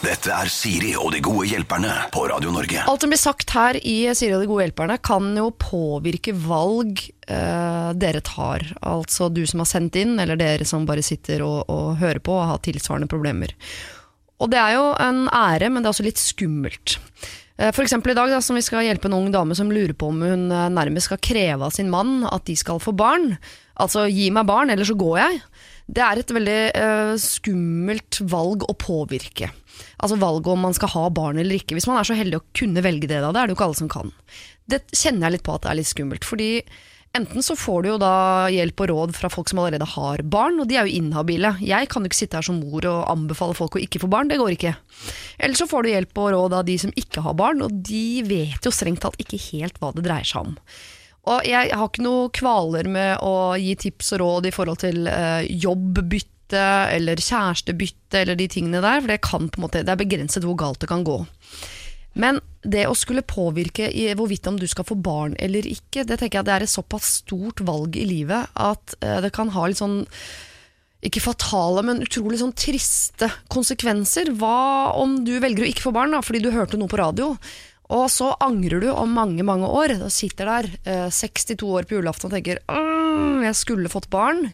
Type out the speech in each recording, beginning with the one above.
Dette er Siri og de gode hjelperne på Radio Norge. Alt som blir sagt her i Siri og de gode hjelperne, kan jo påvirke valg eh, dere tar. Altså du som har sendt inn, eller dere som bare sitter og, og hører på og har tilsvarende problemer. Og det er jo en ære, men det er også litt skummelt. Eh, For eksempel i dag da, som vi skal hjelpe en ung dame som lurer på om hun eh, nærmest skal kreve av sin mann at de skal få barn. Altså gi meg barn, eller så går jeg. Det er et veldig uh, skummelt valg å påvirke. Altså valget om man skal ha barn eller ikke. Hvis man er så heldig å kunne velge det, da, det er det jo ikke alle som kan. Det kjenner jeg litt på at det er litt skummelt. Fordi enten så får du jo da hjelp og råd fra folk som allerede har barn, og de er jo inhabile. Jeg kan jo ikke sitte her som mor og anbefale folk å ikke få barn, det går ikke. Eller så får du hjelp og råd av de som ikke har barn, og de vet jo strengt tatt ikke helt hva det dreier seg om. Og jeg har ikke noe kvaler med å gi tips og råd i forhold til eh, jobbbytte eller kjærestebytte eller de tingene der, for det, kan på en måte, det er begrenset hvor galt det kan gå. Men det å skulle påvirke i hvorvidt om du skal få barn eller ikke, det tenker jeg det er et såpass stort valg i livet at eh, det kan ha litt sånn ikke fatale, men utrolig sånn triste konsekvenser. Hva om du velger å ikke få barn da, fordi du hørte noe på radio, og så angrer du om mange, mange år. Da sitter der, eh, 62 år på julaften og tenker jeg skulle fått barn.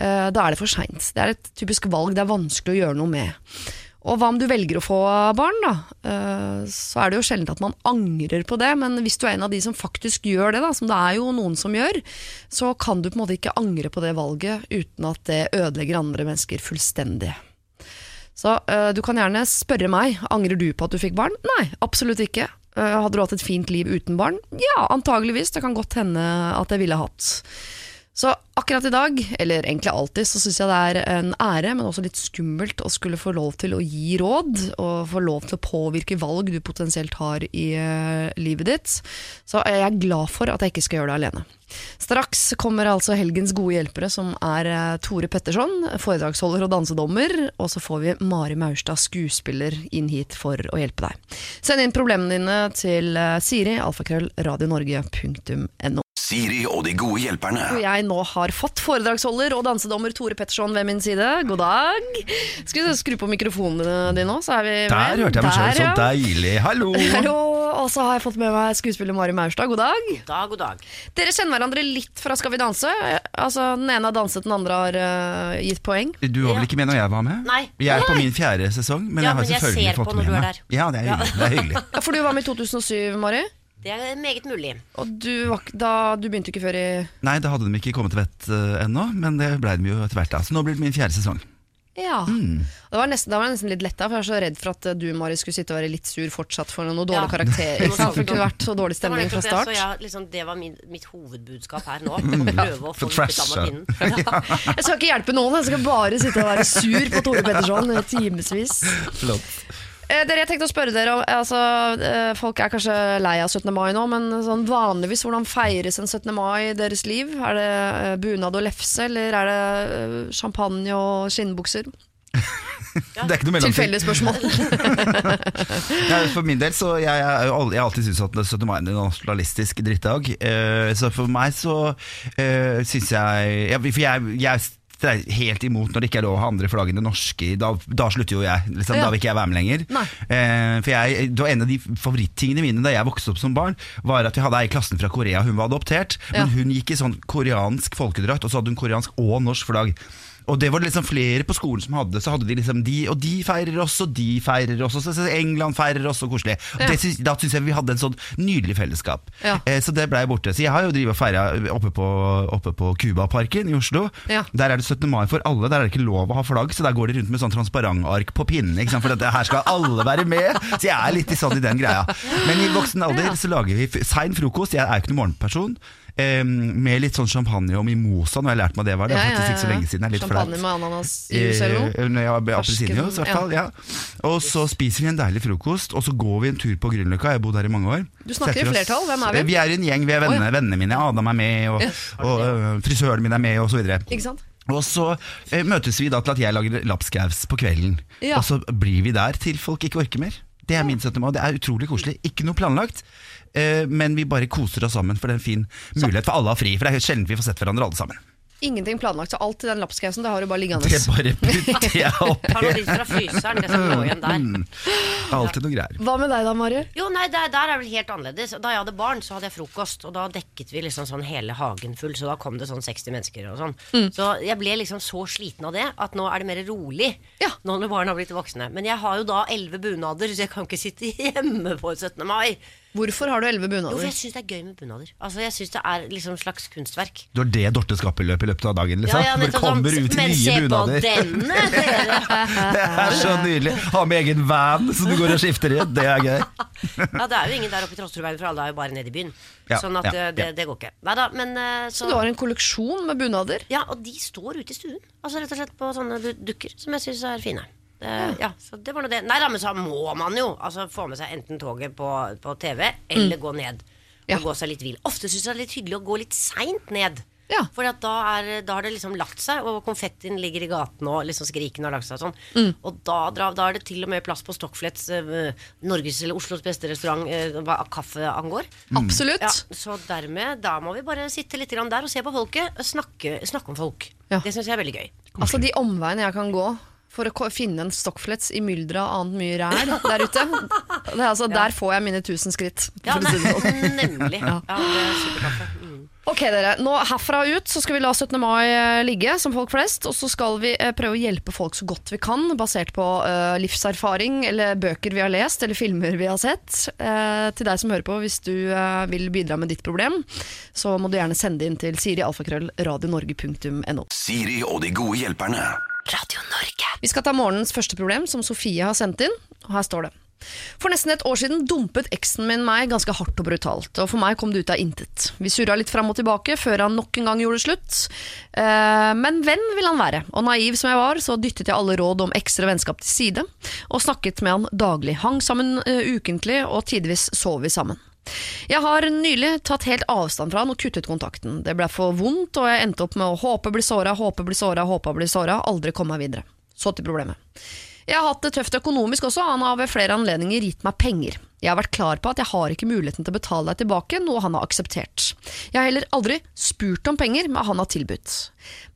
Eh, da er det for seint. Det er et typisk valg det er vanskelig å gjøre noe med. Og hva om du velger å få barn, da? Eh, Så er det jo sjelden at man angrer på det, men hvis du er en av de som faktisk gjør det, da, som det er jo noen som gjør, så kan du på en måte ikke angre på det valget uten at det ødelegger andre mennesker fullstendig. Så eh, du kan gjerne spørre meg, angrer du på at du fikk barn? Nei, absolutt ikke. Hadde du hatt et fint liv uten barn? Ja, antageligvis. Det kan godt hende at jeg ville hatt. Så akkurat i dag, eller egentlig alltid, så syns jeg det er en ære, men også litt skummelt å skulle få lov til å gi råd, og få lov til å påvirke valg du potensielt har i eh, livet ditt. Så jeg er glad for at jeg ikke skal gjøre det alene. Straks kommer altså helgens gode hjelpere, som er eh, Tore Petterson, foredragsholder og dansedommer, og så får vi Mari Maurstad, skuespiller, inn hit for å hjelpe deg. Send inn problemene dine til eh, Siri, alfakrøll, radionorge.no. Siri og de gode hjelperne. Og jeg nå har fått foredragsholder og dansedommer Tore Petterson ved min side. God dag. Skal vi skru på mikrofonene dine nå, så er vi med. Der hørte jeg meg selv. Så deilig. Hallo! Hallo. Og så har jeg fått med meg skuespiller Mari Maurstad. God dag. Dag god dag. Dere kjenner hverandre litt fra Skal vi danse. Altså, Den ene har danset, den andre har uh, gitt poeng. Du var vel ikke med når jeg var med? Nei. Jeg er på min fjerde sesong, men Ja, jeg har men jeg selvfølgelig ser på fått når med du er meg. der. Ja, det er Ja. hyggelig. Det er hyggelig. Ja, For du var med i 2007, Mari. Det er meget mulig. Og du, var, ikke- da, du begynte ikke før i Nei, da hadde de ikke kommet til vett eh, ennå, men det ble de jo etter hvert. da Så nå blir det min fjerde sesong. Ja. Mm. Det var nesten, da var jeg nesten litt letta, for jeg er så redd for at eh, du Mari, skulle sitte og være litt sur fortsatt for noen dårlige Ja. karakter. Ikke sant? For det kunne vært så dårlig Det var stemning fra nettopp det, start. så jeg, liksom, det var min, mitt hovedbudskap her nå. Å prøve å For få trash, litt av ja. pinnen. Ja. Jeg skal ikke hjelpe noen, jeg skal bare sitte og være sur på Tore Petterson i timevis. Flott. Eh, dere, jeg tenkte å spørre dere om altså, eh, Folk er kanskje lei av 17. mai nå, men sånn vanligvis hvordan feires en 17. mai i deres liv? Er det eh, bunad og lefse, eller er det champagne og skinnbukser? Det er ikke noe mellomting. Tilfeldig spørsmål. ja, For min del så jeg, jeg, jeg, alltid syntes at 17. mai er en nasjonalistisk drittdag. Uh, så for meg så uh, syns jeg ja, For jeg, jeg er helt imot når det ikke er lov å ha andre flagg enn det norske. Da, da slutter jo jeg. Liksom, Ja. Da vil ikke jeg være med lenger. Eh, for jeg, det var En av de favorittingene mine da jeg vokste opp som barn, var at vi hadde ei i klassen fra Korea. Hun var adoptert, men Ja. hun gikk i sånn koreansk folkedrakt, og så hadde hun koreansk og norsk flagg. Og det var det liksom flere på skolen som hadde Så hadde de liksom de, og de feirer oss, og de feirer oss, og så England feirer oss, og koselig. Og Ja. det syns- da syns jeg vi hadde en sånn nydelig fellesskap. Ja. Eh, så det blei borte. Så jeg har jo drivet og feira oppe på, oppe på Cubaparken i Oslo. Ja. Der er det 17. mai for alle, der er det ikke lov å ha flagg, så der går de rundt med sånn transparentark på pinnen. For dette, her skal alle være med. Så jeg er litt i sånn i den greia. Men i voksen alder så lager vi sein frokost. Jeg er jo ikke noen morgenperson. Eh, med litt sånn champagne og mimosa, nå har jeg lært meg det var. Det Ja, ja, faktisk ikke så lenge siden. Det er litt Champagne flaut. med ananas eller noe? Eh, når var Appelsinjuice, i hvert fall. Ja. Og så spiser vi en deilig frokost, og så går vi en tur på Grünerløkka. Jeg har bodd her i mange år. Du snakker i Setter oss- flertall. Hvem er vi? Vi er en gjeng. Vi er vennene, oh, ja. vennene mine. Adam er med, og, Ja. og øh, frisøren min er med, og så videre. Ikke sant? Og så eh, møtes vi da til at jeg lager lapskaus på kvelden. Ja. Og så blir vi der til folk ikke orker mer. Det er min 17. mai. Det er utrolig koselig. Ikke noe planlagt. Eh, men vi bare koser oss sammen, for det er en fin mulighet for alle å ha fri. For det er sjelden vi får sett hverandre alle sammen. Ingenting planlagt, så alt i den lapskausen det har du bare liggende. Det bare putter jeg Tar noe oppi. litt fra fryseren, det som lå igjen der. Mm. Alltid noe greier. Hva med deg da, Mari? Jo, nei, der, der er det helt annerledes. Da jeg hadde barn, så hadde jeg frokost, og da dekket vi liksom sånn hele hagen full, så da kom det sånn 60 mennesker og sånn. Så jeg ble liksom så sliten av det at nå er det mer rolig. Ja. Nå når barna har blitt voksne. Men jeg har jo da elleve bunader, så jeg kan ikke sitte hjemme på 17. mai. Hvorfor har du elleve Jo, for jeg syns det er gøy med bunader. Altså, jeg synes det er liksom slags kunstverk. Du har det Dorte skaper i løpet i av dagen, liksom? Ja, ja, sånn, kommer ut Men se nye på denne, dere! Det er så nydelig. Ha med egen van som du går og skifter i. Det er gøy. Ja, det er jo ingen der oppe i Trosterudveien, for alle er jo bare nede i byen. Ja, sånn at ja, eh, det, det går ikke. Neida, men eh, så, Så du har en kolleksjon med bunader? Ja, og de står ute i stuen. Altså rett og slett på sånne dukker som jeg syns er fine. Det, ja, så det var nå det. Nei da, men så må man jo altså, få med seg enten toget på, på TV, eller gå ned. Og Ja. gå seg litt vill. Ofte syns jeg det er litt hyggelig å gå litt seint ned. Ja. For da, er, da har det liksom lagt seg, og konfettien ligger i gaten, og liksom skriken har lagt seg sånn. Og da, da er det til og med plass på Stockflets, eh, Norges eller Oslos beste restaurant, eh, hva kaffe angår. Absolutt. Ja, så dermed, da må vi bare sitte litt grann der og se på folket. og Snakke, snakke om folk. Ja. Det syns jeg er veldig gøy. Altså De omveiene jeg kan gå for å finne en stockflets i mylderet av annet mye ræl der ute. Det er altså, Der får jeg mine tusen skritt. Ja, det sånn. nemlig. Ja, det er superkaffe. Mm. Ok dere, nå Herfra og ut så skal vi la 17. mai eh, ligge, som folk flest. Og så skal vi eh, prøve å hjelpe folk så godt vi kan, basert på eh, livserfaring eller bøker vi har lest eller filmer vi har sett. Eh, til deg som hører på, hvis du eh, vil bidra med ditt problem, så må du gjerne sende inn til sirialfakrøll radionorge.no. Siri og de gode hjelperne. Radio Norge. Vi skal ta morgenens første problem, som Sofie har sendt inn. Og her står det. For nesten et år siden dumpet eksen min meg ganske hardt og brutalt, og for meg kom det ut av intet. Vi surra litt fram og tilbake før han nok en gang gjorde slutt. Eh, men venn vil han være, og naiv som jeg var, så dyttet jeg alle råd om ekstra vennskap til side, og snakket med han daglig. Hang sammen eh, ukentlig, og tidvis sov vi sammen. Jeg har nylig tatt helt avstand fra han og kuttet kontakten. Det ble for vondt, og jeg endte opp med å håpe bli såra, håpe bli såra, håpe bli såra, aldri komme meg videre. Så til problemet. Jeg har hatt det tøft økonomisk også, han har ved flere anledninger gitt meg penger. Jeg har vært klar på at jeg har ikke muligheten til å betale deg tilbake, noe han har akseptert. Jeg har heller aldri spurt om penger, men han har tilbudt.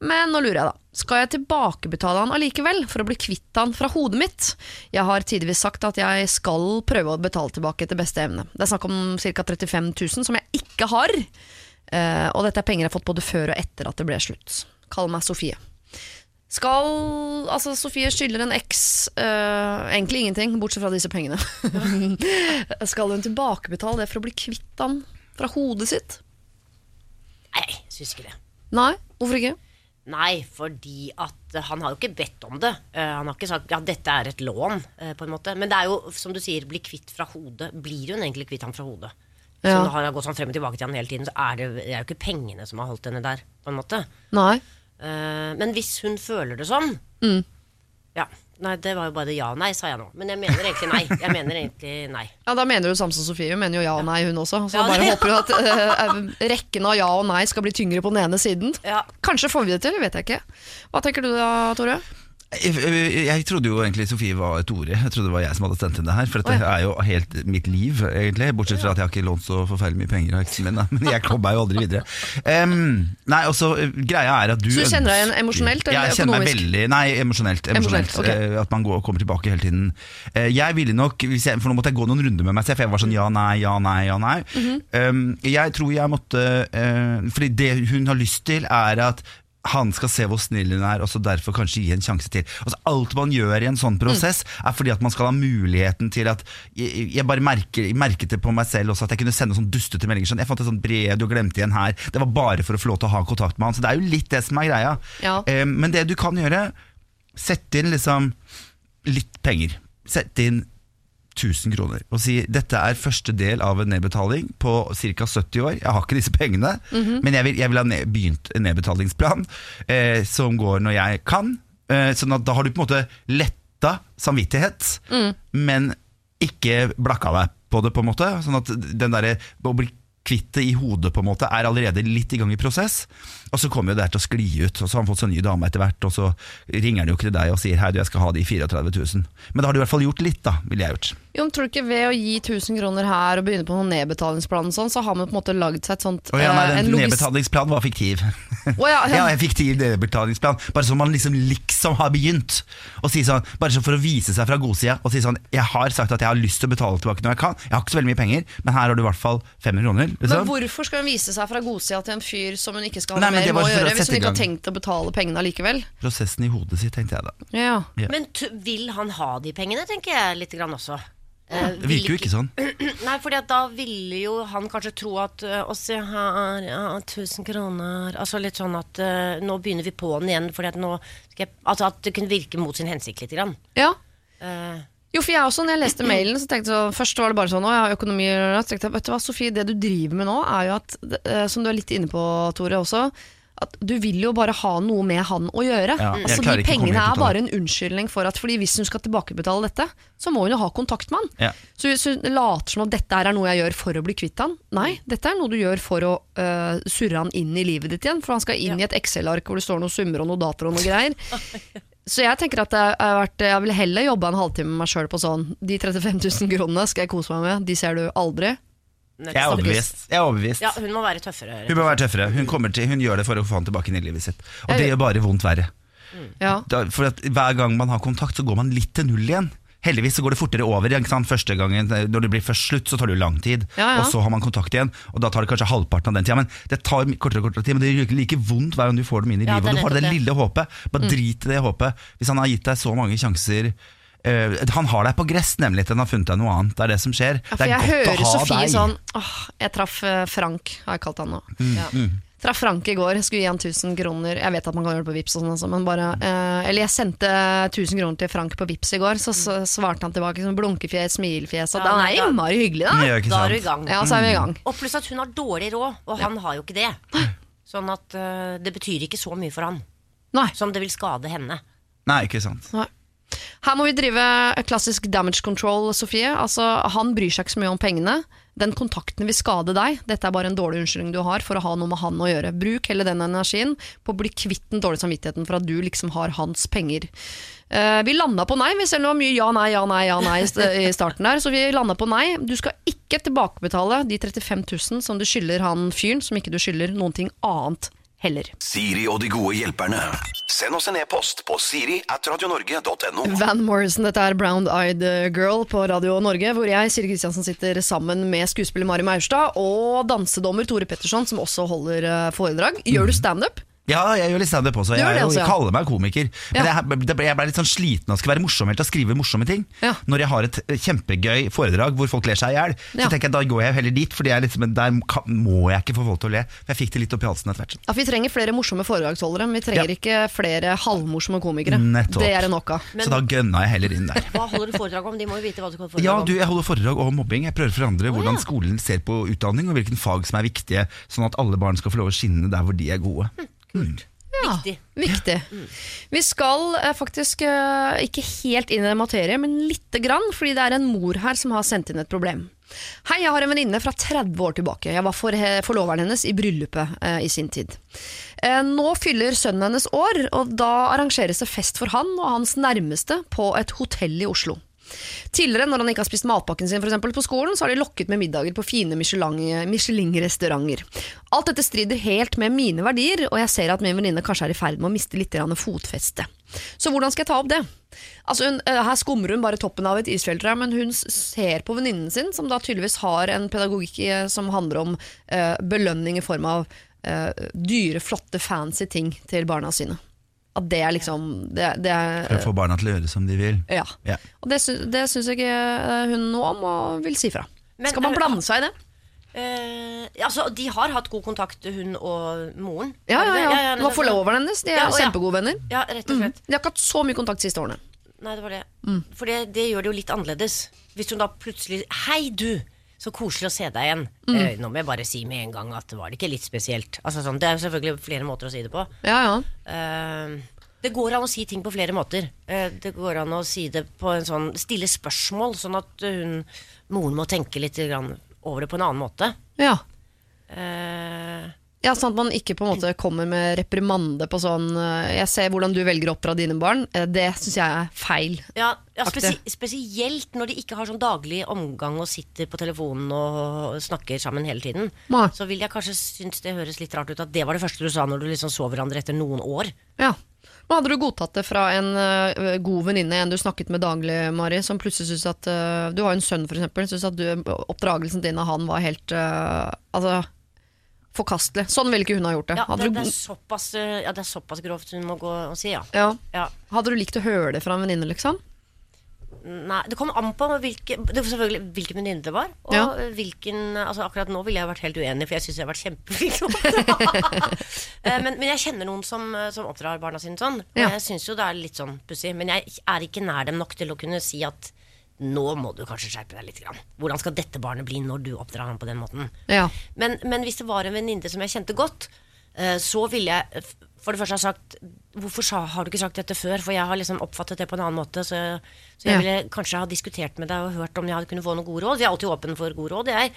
Men nå lurer jeg da, skal jeg tilbakebetale han allikevel, for å bli kvitt han fra hodet mitt? Jeg har tidvis sagt at jeg skal prøve å betale tilbake etter beste evne. Det er snakk om ca. 35 000 som jeg ikke har, eh, og dette er penger jeg har fått både før og etter at det ble slutt. Kall meg Sofie. Skal Altså, Sofie skylder en eks øh, egentlig ingenting, bortsett fra disse pengene. Skal hun tilbakebetale det for å bli kvitt han fra hodet sitt? Nei, jeg syns ikke det. Nei, hvorfor ikke? Nei, fordi at eh, han har jo ikke bedt om det. Eh, han har ikke sagt ja, dette er et lån, på en måte. Men det er jo, som du sier, bli kvitt fra hodet. Blir hun egentlig kvitt han fra hodet? Ja. Så har gått sånn frem og tilbake til han hele tiden, så er det, det er jo ikke pengene som har holdt henne der, på en måte. Nei. Eh, men hvis hun føler det sånn Mm. Ja. Nei, det var jo bare ja og nei, sa jeg nå. Men jeg mener egentlig nei. Jeg mener egentlig nei. Ja, Da mener du Samson Sofie. Hun mener jo ja og nei, hun også. Så Ja, bare håper du at uh, rekken av ja og nei skal bli tyngre på den ene siden. Ja. Kanskje får vi det til, vet jeg ikke. Hva tenker du da, Tore? Jeg, jeg, jeg trodde jo egentlig Sofie var Tore. Jeg trodde det var jeg som hadde sendt inn det her. For dette oh, ja. er jo helt mitt liv, egentlig. Bortsett fra at jeg har ikke lånt så forferdelig mye penger av eksen min. Men jeg kom meg jo aldri videre. Um, nei, også greia er at du Så du kjenner deg igjen emosjonelt eller Jeg kjenner meg økonomisk? veldig Nei, emosjonelt. emosjonelt Emosjonelt, ok. eh, At man går, kommer tilbake hele tiden. Eh, Jeg ville nok hvis jeg, For nå måtte jeg gå noen runder med meg selv, for jeg var sånn ja, nei, ja, nei, ja, nei. Mm -hmm. um, jeg tror jeg måtte uh, Fordi det hun har lyst til, er at han skal se hvor snill hun er, og så derfor kanskje gi en sjanse til. Altså, alt man gjør i en sånn prosess, er fordi at man skal ha muligheten til at Jeg, jeg bare merker, jeg merket det på meg selv også, at jeg kunne sende sånn dustete meldinger. Sånn, jeg fant et sånt brev du glemte igjen her. Det var bare for å få lov til å ha kontakt med han. Så det er jo litt det som er greia. Ja. Eh, men det du kan gjøre, sett inn liksom litt penger. Sett inn 1000 kroner og si dette er første del av en nedbetaling på ca. 70 år. Jeg har ikke disse pengene, men jeg vil, jeg vil ha ned, begynt en nedbetalingsplan eh, som går når jeg kan. Eh, sånn at da har du på en måte letta samvittighet, men ikke blakka deg på det. på en måte Sånn at den der, å bli kvitt det i hodet på en måte er allerede litt i gang i prosess. Og så kommer jo det her til å skli ut, og så har han fått seg ny dame etter hvert, og så ringer han jo ikke til deg og sier hei, du, jeg skal ha de 34 000. Men da har du i hvert fall gjort litt, da, ville jeg gjort. Jo, men tror du ikke Ved å gi 1000 kroner her og begynne på noen nedbetalingsplan, og sånn, så har man på en måte lagd seg et sånt Og ja, nei, eh, den nedbetalingsplanen var fiktiv. Oh, ja, ja. Ja, jeg fikk tidligbetalingsplan, bare så man liksom liksom har begynt. Og si sånn, Bare så for å vise seg fra godsida og si sånn Jeg har sagt at jeg har lyst til å betale tilbake når jeg kan. Jeg har ikke så veldig mye penger, men her har du i hvert fall 500 kroner. Men Liksom. hvorfor skal hun vise seg fra godsida til en fyr som hun ikke skal ha Nei, men mer det med var å for å gjøre, hvis hun ikke har tenkt å betale pengene allikevel? Prosessen i hodet sitt, tenkte jeg da. Ja. Ja. Men t vil han ha de pengene, tenker jeg litt grann også. Eh, Det virker jo ikke sånn. Nei, fordi at da ville jo han kanskje tro at uh, Å, se her, ja, 1000 kroner Altså litt sånn at uh, nå begynner vi på'n igjen, fordi at nå skal jeg, Altså at det kunne virke mot sin hensikt litt. Grann. ja. Uh, Jo, for jeg også, når jeg leste mailen, så tenkte jeg så, Først var det bare sånn Å, jeg har økonomi Så tenkte jeg, vet du hva, Sofie, det du driver med nå, er jo at eh, Som du er litt inne på, Tore, også. At du vil jo bare ha noe med han å gjøre. Ja, altså De pengene er bare en unnskyldning for at Fordi hvis hun skal tilbakebetale dette, så må hun jo ha kontakt med han. Ja. Så hvis hun later som at dette er noe jeg gjør for å bli kvitt han, nei, dette er noe du gjør for å uh, surre han inn i livet ditt igjen. For han skal inn i et Excel-ark hvor det står noen summer og noen datoer og noe greier. Så jeg tenker at jeg, verdt, jeg vil heller jobbe en halvtime med meg sjøl på sånn De 35 000 kronene skal jeg kose meg med, de ser du aldri. Jeg er overbevist. Jeg er overbevist. Ja, hun må være tøffere. Hun må være tøffere. Hun, til, hun gjør det for å få han tilbake inn i livet sitt. Og det gjør bare vondt verre. Ja. Da, for at Hver gang man har kontakt, så går man litt til null igjen. Heldigvis så går det fortere over. Ikke sant? Første gangen, Når det blir først slutt, så tar det jo lang tid. Ja, ja. Og så har man kontakt igjen, og da tar det kanskje halvparten av den tida. Men det tar kortere og kortere tid, men det gjør like vondt hver gang du får dem inn i Ja, livet. Og du har det det. lille håpet. Mm. Drit i det håpet. Hvis han har gitt deg så mange sjanser eh, Han har deg på gress, nemlig, til han har funnet deg noe annet. Det er det som skjer. Ja, for er jeg godt hører å ha Sofie deg. sånn åh, Jeg traff eh, Frank, har jeg kalt han nå. Ja. Traff Frank i går, skulle gi han 1000 kroner. Jeg vet at man kan gjøre det på Vips og sånn, men bare uh, Eller jeg sendte 1000 kroner til Frank på Vips i går, så, så svarte han tilbake sånn blunkefjes, smilefjes, og Ja, han er innmari hyggelig, da. Ja, Da er du i gang. Ja, så er vi i gang. Og pluss at hun har dårlig råd, og han har jo ikke det. Sånn at uh, det betyr ikke så mye for han Nei. som det vil skade henne. Nei, ikke sant. Nei. Her må vi drive klassisk damage control, Sofie. Altså, han bryr seg ikke så mye om pengene. Den kontakten vil skade deg. Dette er bare en dårlig unnskyldning du har for å ha noe med han å gjøre. Bruk hele den energien på å bli kvitt den dårlige samvittigheten for at du liksom har hans penger. Eh, vi landa på nei, vi selv om det var mye ja, nei, ja, nei, ja, nei i starten der. Så vi landa på nei. Du skal ikke tilbakebetale de 35 000 som du skylder han fyren, som ikke du skylder noen ting annet heller. Siri og de gode hjelperne. Send oss en e-post på siri at radionorge.no. Van Morrison, dette er Brown Eyed Girl på Radio Norge, hvor jeg, Siri Kristiansen, sitter sammen med skuespiller Mari Maurstad og dansedommer Tore Petterson, som også holder eh, foredrag. Gjør du standup? Ja, jeg gjør litt standup også. Jeg, også, ja. jeg kaller meg komiker. Men Ja. jeg, jeg ble litt sånn sliten av å skulle være morsom helt å skrive morsomme ting. Ja. Når jeg har et kjempegøy foredrag hvor folk ler seg i hjel, Ja. så tenker jeg da går jeg heller dit, for der må jeg ikke få folk til å le. For Jeg fikk det litt opp i halsen etter hvert. Ja, Vi trenger flere morsomme foredragsholdere, men vi trenger Ja. ikke flere halvmorsomme komikere. Nettopp. Det er det nok av. Så da gønna jeg heller inn der. Hva holder du foredrag om? De må jo vite hva du holder foredrag Ja, om. du, Jeg holder foredrag om mobbing. Jeg prøver å forandre hvordan ja. skolen ser på utdanning, og hvilken fag som er viktige, sånn at alle barn skal få lov å skinne der hvor de er gode. Ja, Viktig. viktig. Vi skal eh, faktisk eh, ikke helt inn i den materie, men lite grann, fordi det er en mor her som har sendt inn et problem. Hei, jeg har en venninne fra 30 år tilbake. Jeg var for, forloveren hennes i bryllupet eh, i sin tid. Eh, nå fyller sønnen hennes år, og da arrangeres det fest for han og hans nærmeste på et hotell i Oslo. Tidligere, når han ikke har spist matpakken sin for eksempel, på skolen, så har de lokket med middager på fine Michelin- Michelin-restauranter. Alt dette strider helt med mine verdier, og jeg ser at min venninne kanskje er i ferd med å miste litt fotfeste. Så hvordan skal jeg ta opp det? Altså hun, eh, her skumrer hun bare toppen av et isfjelltre, men hun ser på venninnen sin, som da tydeligvis har en pedagogikk eh, som handler om uh, belønning i form av uh, dyre, flotte, fancy ting til barna sine. At det er liksom det, det er, For å få barna til å gjøre som de vil. ja. Ja. Og det, sy det syns ikke eh, hun noe om, og vil si fra. Men Skal man er- blande seg i det? Eh, altså, de har hatt god kontakt, hun og moren. Ja, ja, ja, det? ja. Det var forloveren hennes. De er Ja, ja. kjempegode venner. Ja, rett og slett. De har ikke hatt så mye kontakt de siste årene. Nei, det var det. Mm. For det, det gjør det jo litt annerledes. Hvis hun da plutselig Hei, du! Så koselig å se deg igjen. Mm. Eh, nå må jeg bare si med en gang at det var det ikke litt spesielt. Altså, sånn, det er jo selvfølgelig flere måter å si det på. Ja, ja. Eh, det går an å si ting på flere måter. Eh, det går an å si det på en sånn stille spørsmål, sånn at hun, moren må tenke litt over det på en annen måte. ja. Eh, Ja, sånn at man ikke på en måte kommer med reprimande på sånn eh, Jeg ser hvordan du velger å oppdra dine barn. Eh, Det syns jeg er feil. Ja, ja spesi spesielt når de ikke har sånn daglig omgang og sitter på telefonen og snakker sammen hele tiden. Ma. Så vil jeg kanskje synes det høres litt rart ut at det var det første du sa når du liksom så hverandre etter noen år. Ja. Men hadde du godtatt det fra en uh, god venninne, en du snakket med daglig, Mari, som plutselig syns at uh, Du har jo en sønn, for eksempel. Syns at du, oppdragelsen din av han var helt uh, Altså forkastelig. Sånn ville ikke hun ha gjort det. Ja, hadde, det, du, det, er såpass, eh, ja, det er såpass grovt hun må gå og si, ja. ja. hadde du likt å høre det fra en venninne, liksom? Nei, det kom an på hvilke, selvfølgelig hvilken venninne det var. Og hvilken altså Akkurat nå ville jeg vært helt uenig, for jeg syns jeg har vært kjempeflink. Eh, men, men jeg kjenner noen som, eh, som oppdrar barna sine sånn. Og Ja. jeg syns jo det er litt sånn pussig. Men jeg er ikke nær dem nok til å kunne si at nå må du kanskje skjerpe deg litt. Grann. Hvordan skal dette barnet bli når du oppdrar ham på den måten? Ja. Men, men hvis det var en venninne som jeg kjente godt, eh, så ville jeg for det første ha sagt Hvorfor har du ikke sagt dette før? For jeg har liksom oppfattet det på en annen måte. Så, så jeg Ja. ville kanskje ha diskutert med deg og hørt om jeg hadde kunnet få noen gode råd. Vi er alltid åpen for gode råd, jeg.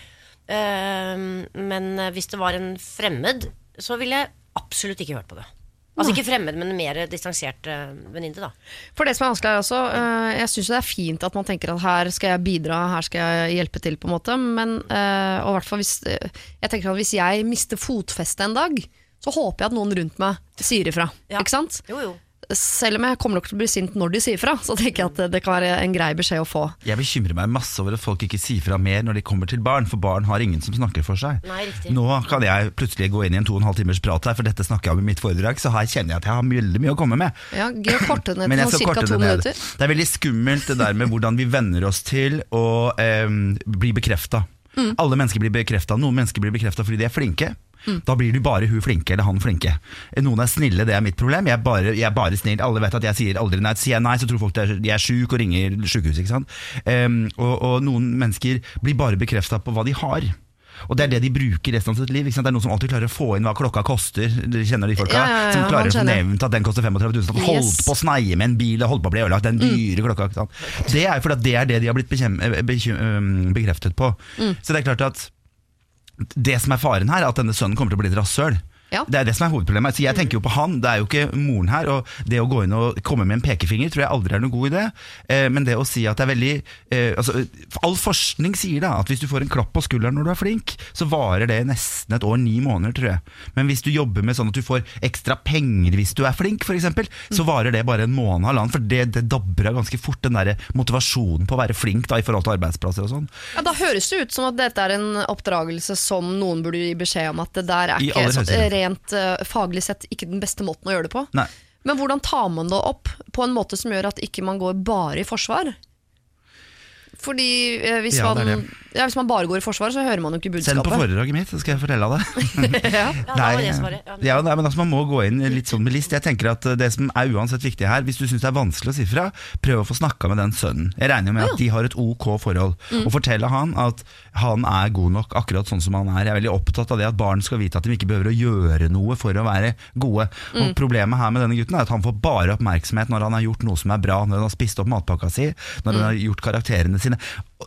Eh, men hvis det var en fremmed, så ville jeg absolutt ikke hørt på det. Altså ikke fremmed, men mer distansert uh, venninne, da. For det som er vanskelig er også, uh, jeg syns det er fint at man tenker at her skal jeg bidra, her skal jeg hjelpe til, på en måte. Men uh, og hvert fall hvis, jeg tenker at hvis jeg mister fotfestet en dag, så håper jeg at noen rundt meg sier ifra. Ja. Ikke sant? Jo, jo. Selv om jeg kommer nok til å bli sint når de sier fra, så tenker jeg at det, kan være en grei beskjed å få. Jeg bekymrer meg masse over at folk ikke sier fra mer når de kommer til barn, for barn har ingen som snakker for seg. Nei. Nå kan jeg plutselig gå inn i en to og en halv timers prat her, for dette snakker jeg om i mitt foredrag, så her kjenner jeg at jeg har veldig mye å komme med. Ja, Gøy å korte ned til jeg skal ca. to minutter. Det er veldig skummelt det der med hvordan vi venner oss til å eh, bli bekrefta. Mm. Alle mennesker blir bekrefta. Noen mennesker blir bekrefta fordi de er flinke. Mm. Da blir du bare hun flinke eller han flinke. Noen er snille, det er mitt problem. Jeg er bare, jeg er bare snill. Alle vet at jeg sier aldri nei. Sier jeg nei, så tror folk at jeg er sjuk og ringer sjukehuset. Em, og, og noen mennesker blir bare bekrefta på hva de har. Og det er det de bruker resten av sitt liv. Ikke sant? Det er noen som alltid klarer å få inn hva klokka koster. Dere kjenner de folka? Ja, ja, ja, som klarer å få nevnt at den koster 35 000. Yes. holdt på å sneie med en bil og holdt på å bli ødelagt. Den dyre klokka. Ikke sant? Det er fordi det er det de har blitt bekjem, eh, bekreftet på. Så det er klart at det som er faren her, er at denne sønnen kommer til å bli et rasshøl. Ja. Det er det som er hovedproblemet. Så jeg tenker jo på han, det er jo ikke moren her. Og det å gå inn og komme med en pekefinger tror jeg aldri er noen god idé. Eh, men det å si at det er veldig eh, altså, All forskning sier da at hvis du får en klapp på skulderen når du er flink, så varer det nesten et år, ni måneder, tror jeg. Men hvis du jobber med sånn at du får ekstra penger hvis du er flink, f.eks., så varer det bare en måned, halvannen. For det, det dabber av ganske fort, den der motivasjonen på å være flink da, i forhold til arbeidsplasser og sånn. Ja, Da høres det ut som at dette er en oppdragelse som noen burde gi beskjed om at det der er ikke rent eh, faglig sett ikke den beste måten å gjøre det på. Nei. Men hvordan tar man det opp på en måte som gjør at ikke man går bare i forsvar? Fordi eh, hvis, Ja, det man, ja, hvis man bare går i forsvar, så hører man jo ikke budskapet. Send på foredraget mitt, så skal jeg fortelle deg det. ja. Svaret. Ja. nei, men altså, Man må gå inn litt sånn med list. Jeg tenker at Det som er uansett viktig her, hvis du syns det er vanskelig å si fra, prøv å få snakka med den sønnen. Jeg regner med at de har et ok forhold. Og fortelle han at han er god nok akkurat sånn som han er. Jeg er veldig opptatt av det at barn skal vite at de ikke behøver å gjøre noe for å være gode. Og Problemet her med denne gutten er at han får bare oppmerksomhet når han har gjort noe som er bra, når han har spist opp matpakka si, når han har gjort karakterene sine.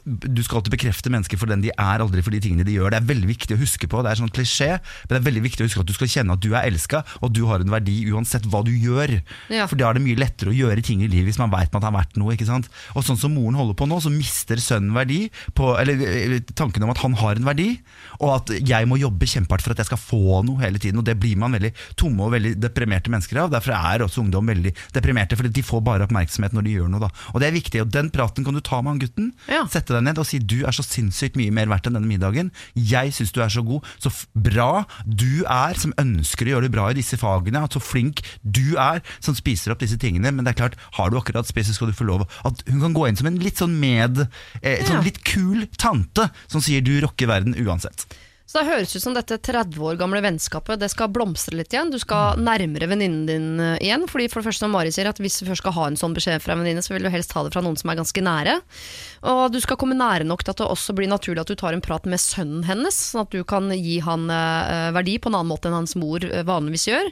Du skal alltid bekrefte mennesker for den de er, aldri for de tingene de gjør. Det er veldig viktig å huske på. Det er sånn klisjé, men det er veldig viktig å huske at du skal kjenne at du er elska, og du har en verdi uansett hva du gjør. Ja. For da er det mye lettere å gjøre ting i livet hvis man veit det har vært noe. ikke sant? Og sånn som moren holder på nå, så mister sønnen verdi, på, eller tanken om at han har en verdi, og at jeg må jobbe kjempehardt for at jeg skal få noe hele tiden. Og det blir man veldig tomme og veldig deprimerte mennesker av. Derfor er også ungdom veldig deprimerte, fordi de får bare oppmerksomhet når de gjør noe. da. Og det er viktig, og den praten kan du ta med han gutten. Ja. Sette deg ned og si du er så sinnssykt mye mer verdt enn denne middagen. Jeg syns du er så god. Så bra du er som ønsker å gjøre det bra i disse fagene. Så flink du er som spiser opp disse tingene. Men det er klart, har du akkurat spist, så skal du få lov at hun kan gå inn som en litt sånn med eh, sånn litt kul tante som sier du rocker verden uansett. Så det høres ut som dette 30 år gamle vennskapet Det skal blomstre litt igjen. Du skal nærmere venninnen din eh, igjen. Fordi for det første som Mari sier at Hvis du først skal ha en sånn beskjed fra en venninne, så vil du helst ha det fra noen som er ganske nære. Og du skal komme nære nok til at det også blir naturlig at du tar en prat med sønnen hennes, sånn at du kan gi han eh, verdi på en annen måte enn hans mor eh, vanligvis gjør.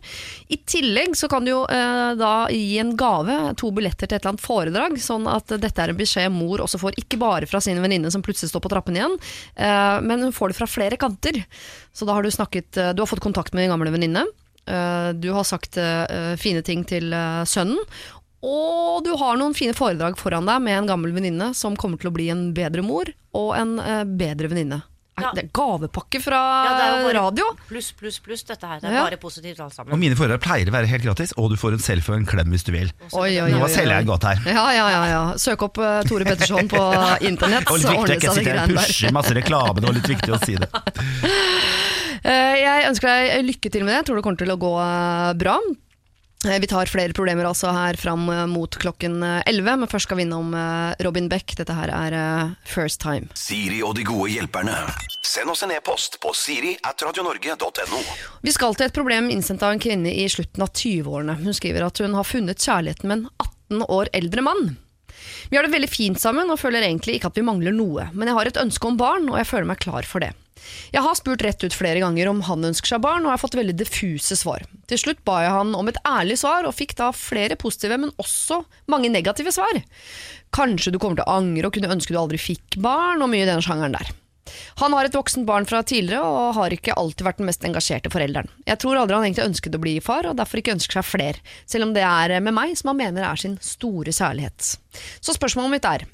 I tillegg så kan du jo eh, da gi en gave, to billetter til et eller annet foredrag, sånn at dette er en beskjed mor også får, ikke bare fra sin venninne som plutselig står på trappen igjen, eh, men hun får det fra flere kanter. Datter. Så da har du snakket eh, Du har fått kontakt med din gamle venninne. Eh, Du har sagt eh, fine ting til sønnen. Og du har noen fine foredrag foran deg med en gammel venninne som kommer til å bli en bedre mor og en bedre venninne. Ja. Det er gavepakke fra Ja, radio! Pluss, pluss, pluss. Dette her. Det er Ja. bare positivt alt Og mine foredrag pleier å være helt gratis, og du får en selfie og en klem hvis du vil. Oi, oi, oi, Nå selger jeg godt her. Ja, ja, ja, ja. Søk opp uh, Tore Petterson på internett, Og litt så ordner det seg Jeg sitter og pusher masse reklame, det var litt viktig å si det. uh, Jeg ønsker deg lykke til med det. Jeg tror det kommer til å gå uh, bra. Eh, Vi tar flere problemer altså her fram eh, mot klokken eh, 11, men først skal vi innom eh, Robin Beck. Dette her er eh, First Time. Siri og de gode hjelperne. Send oss en e-post på siri at radionorge.no. Vi skal til et problem innsendt av en kvinne i slutten av 20-årene. Hun skriver at hun har funnet kjærligheten med en 18 år eldre mann. Vi har det veldig fint sammen og føler egentlig ikke at vi mangler noe, men jeg har et ønske om barn, og jeg føler meg klar for det. Jeg har spurt rett ut flere ganger om han ønsker seg barn, og har fått veldig diffuse svar. Til slutt ba jeg han om et ærlig svar, og fikk da flere positive, men også mange negative svar. Kanskje du kommer til å angre og kunne ønske du aldri fikk barn, og mye i den sjangeren der. Han har et voksent barn fra tidligere og har ikke alltid vært den mest engasjerte forelderen. Jeg tror aldri han egentlig ønsket å bli far, og derfor ikke ønsker seg flere, selv om det er med meg som han mener er sin store særlighet. Så spørsmålet mitt er,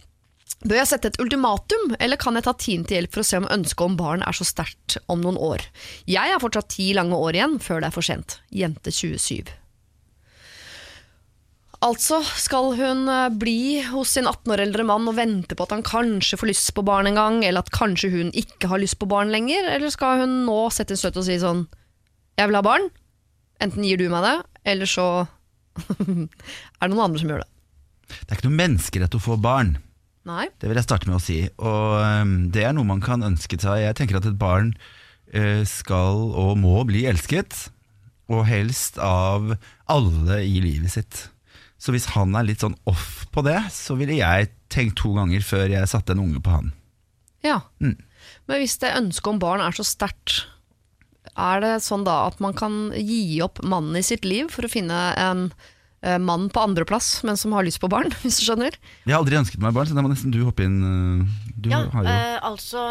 bør jeg sette et ultimatum, eller kan jeg ta tiden til hjelp for å se om ønsket om barn er så sterkt om noen år? Jeg har fortsatt ti lange år igjen før det er for sent. Jente 27. Altså skal hun eh, bli hos sin 18 år eldre mann og vente på at han kanskje får lyst på barn en gang, eller at kanskje hun ikke har lyst på barn lenger, eller skal hun nå sette en støt og si sånn Jeg vil ha barn. Enten gir du meg det, eller så er det noen andre som gjør det. Det er ikke noe menneskerett å få barn. Nei. Det vil jeg starte med å si. Og det er noe man kan ønske seg. Jeg tenker at et barn øh, skal og må bli elsket, og helst av alle i livet sitt. Så hvis han er litt sånn off på det, så ville jeg tenkt to ganger før jeg satte en unge på han. Ja. Mm. Men hvis det ønsket om barn er så sterkt, er det sånn da at man kan gi opp mannen i sitt liv for å finne en eh, mann på andreplass, men som har lyst på barn, hvis du skjønner? Jeg har aldri ønsket meg barn, så da må nesten du hoppe inn. øh, Du Ja, har jo eh, altså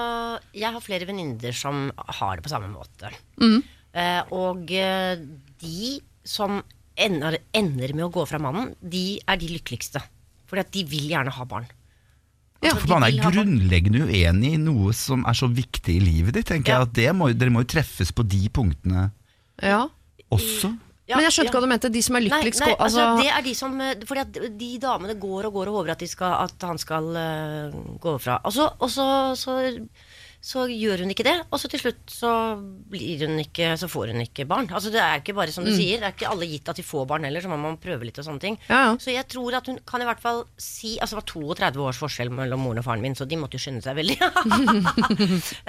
Jeg har flere venninner som har det på samme måte. Mm. Eh, og eh, de som ender, ender med å gå fra mannen, de er de lykkeligste. Fordi at de vil gjerne ha barn. Ja, Altså, For man er grunnleggende uenig i noe som er så viktig i livet ditt. tenker Ja. jeg at det må, Dere må jo treffes på de punktene Ja. også. Ja, men jeg skjønte ja. hva du mente. De som er lykkeligst nei altså, altså, det er de som eh, Fordi at de damene går og går og håper at, skal, at han skal uh, gå fra. Og, så, og så, så, så gjør hun ikke det, og så til slutt så blir hun ikke Så får hun ikke barn. Altså Det er ikke bare som du sier, det er ikke alle gitt at de får barn heller, så må man prøve litt og sånne ting. Ja, ja. Så jeg tror at hun kan i hvert fall si Altså det var 32 års forskjell mellom moren og faren min, så de måtte jo skynde seg veldig.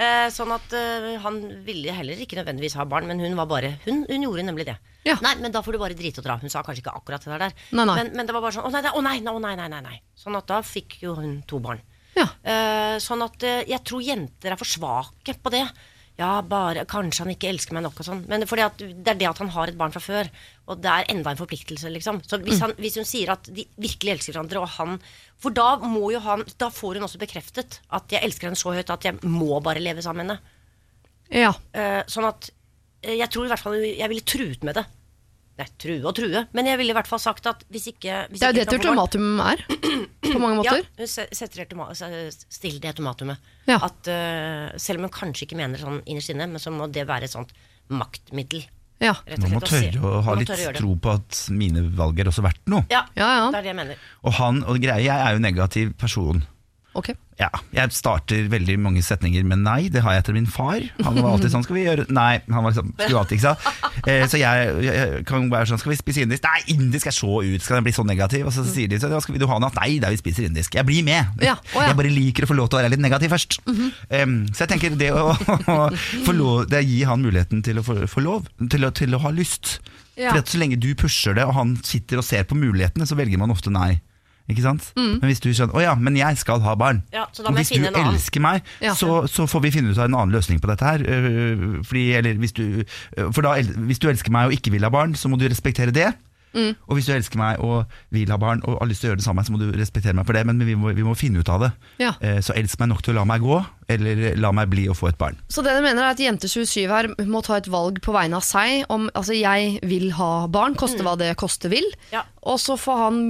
Eh, sånn at uh, han ville heller ikke nødvendigvis ha barn, men hun var bare Hun, hun gjorde nemlig det. Ja. Nei, men da får du bare drite og dra. Hun sa kanskje ikke akkurat det der. Nei, nei. Men, men det var bare sånn Å nei, å nei, å nei, nei, nei. Sånn at da fikk jo hun to barn. ja. Uh, sånn at uh, jeg tror jenter er for svake på det. Ja, bare Kanskje han ikke elsker meg nok og sånn. Men fordi at det er det at han har et barn fra før. Og det er enda en forpliktelse, liksom. Så hvis, han, hvis hun sier at de virkelig elsker hverandre, og han For da må jo han Da får hun også bekreftet at jeg elsker henne så høyt at jeg må bare leve sammen med henne. ja. Uh, sånn at jeg tror i hvert fall jeg ville truet med det. Nei, true og true. Men jeg ville i hvert fall sagt at hvis ikke hvis Det er jo det et ultimatum er, på mange måter. ja, hun setter still det ultimatumet. Ja. At uh, selv om hun kanskje ikke mener sånn innerst inne, men så må det være et sånt maktmiddel. Ja. Rett og Man må slett, tørre å ha litt tørre å tro på at mine valg er også verdt noe. Ja, Ja, ja. det er det jeg mener. Og han, og greia, jeg er jo negativ person. Ok. Ja, jeg starter veldig mange setninger med nei, det har jeg etter min far. Han var alltid sånn, skal vi gjøre Nei, han var liksom, skulle alltid ikke sa. Eh, så jeg, jeg kan være sånn, skal vi spise indisk? Nei, indisk er så ut, skal den bli så negativ? Og så sier de, så, ja, skal vi du ha noe? Nei, da vi spiser indisk. Jeg blir med. Ja, å ja. Jeg bare liker å få lov til å være litt negativ først. Em, så jeg tenker det å, å få lov, det gir han muligheten til å få, få lov, til å, til å ha lyst. Ja. For så lenge du pusher det, og han sitter og ser på mulighetene, så velger man ofte nei. Ikke sant? Men hvis du skjønner, å ja, men jeg skal ha barn. Ja, Og hvis du elsker meg, Ja. så, så får vi finne ut av en annen løsning på dette her. øh, Fordi, eller hvis du, øh, for da, hvis du elsker meg og ikke vil ha barn, så må du respektere det. Og hvis du elsker meg og vil ha barn og har lyst til å gjøre det samme, så må du respektere meg for det, men vi må, vi må finne ut av det. Ja. Eh, Så elsk meg nok til å la meg gå, eller la meg bli og få et barn. Så det du mener er at jente 27 her må ta et valg på vegne av seg om altså jeg vil ha barn, koste hva det koste vil. Ja. Og så får han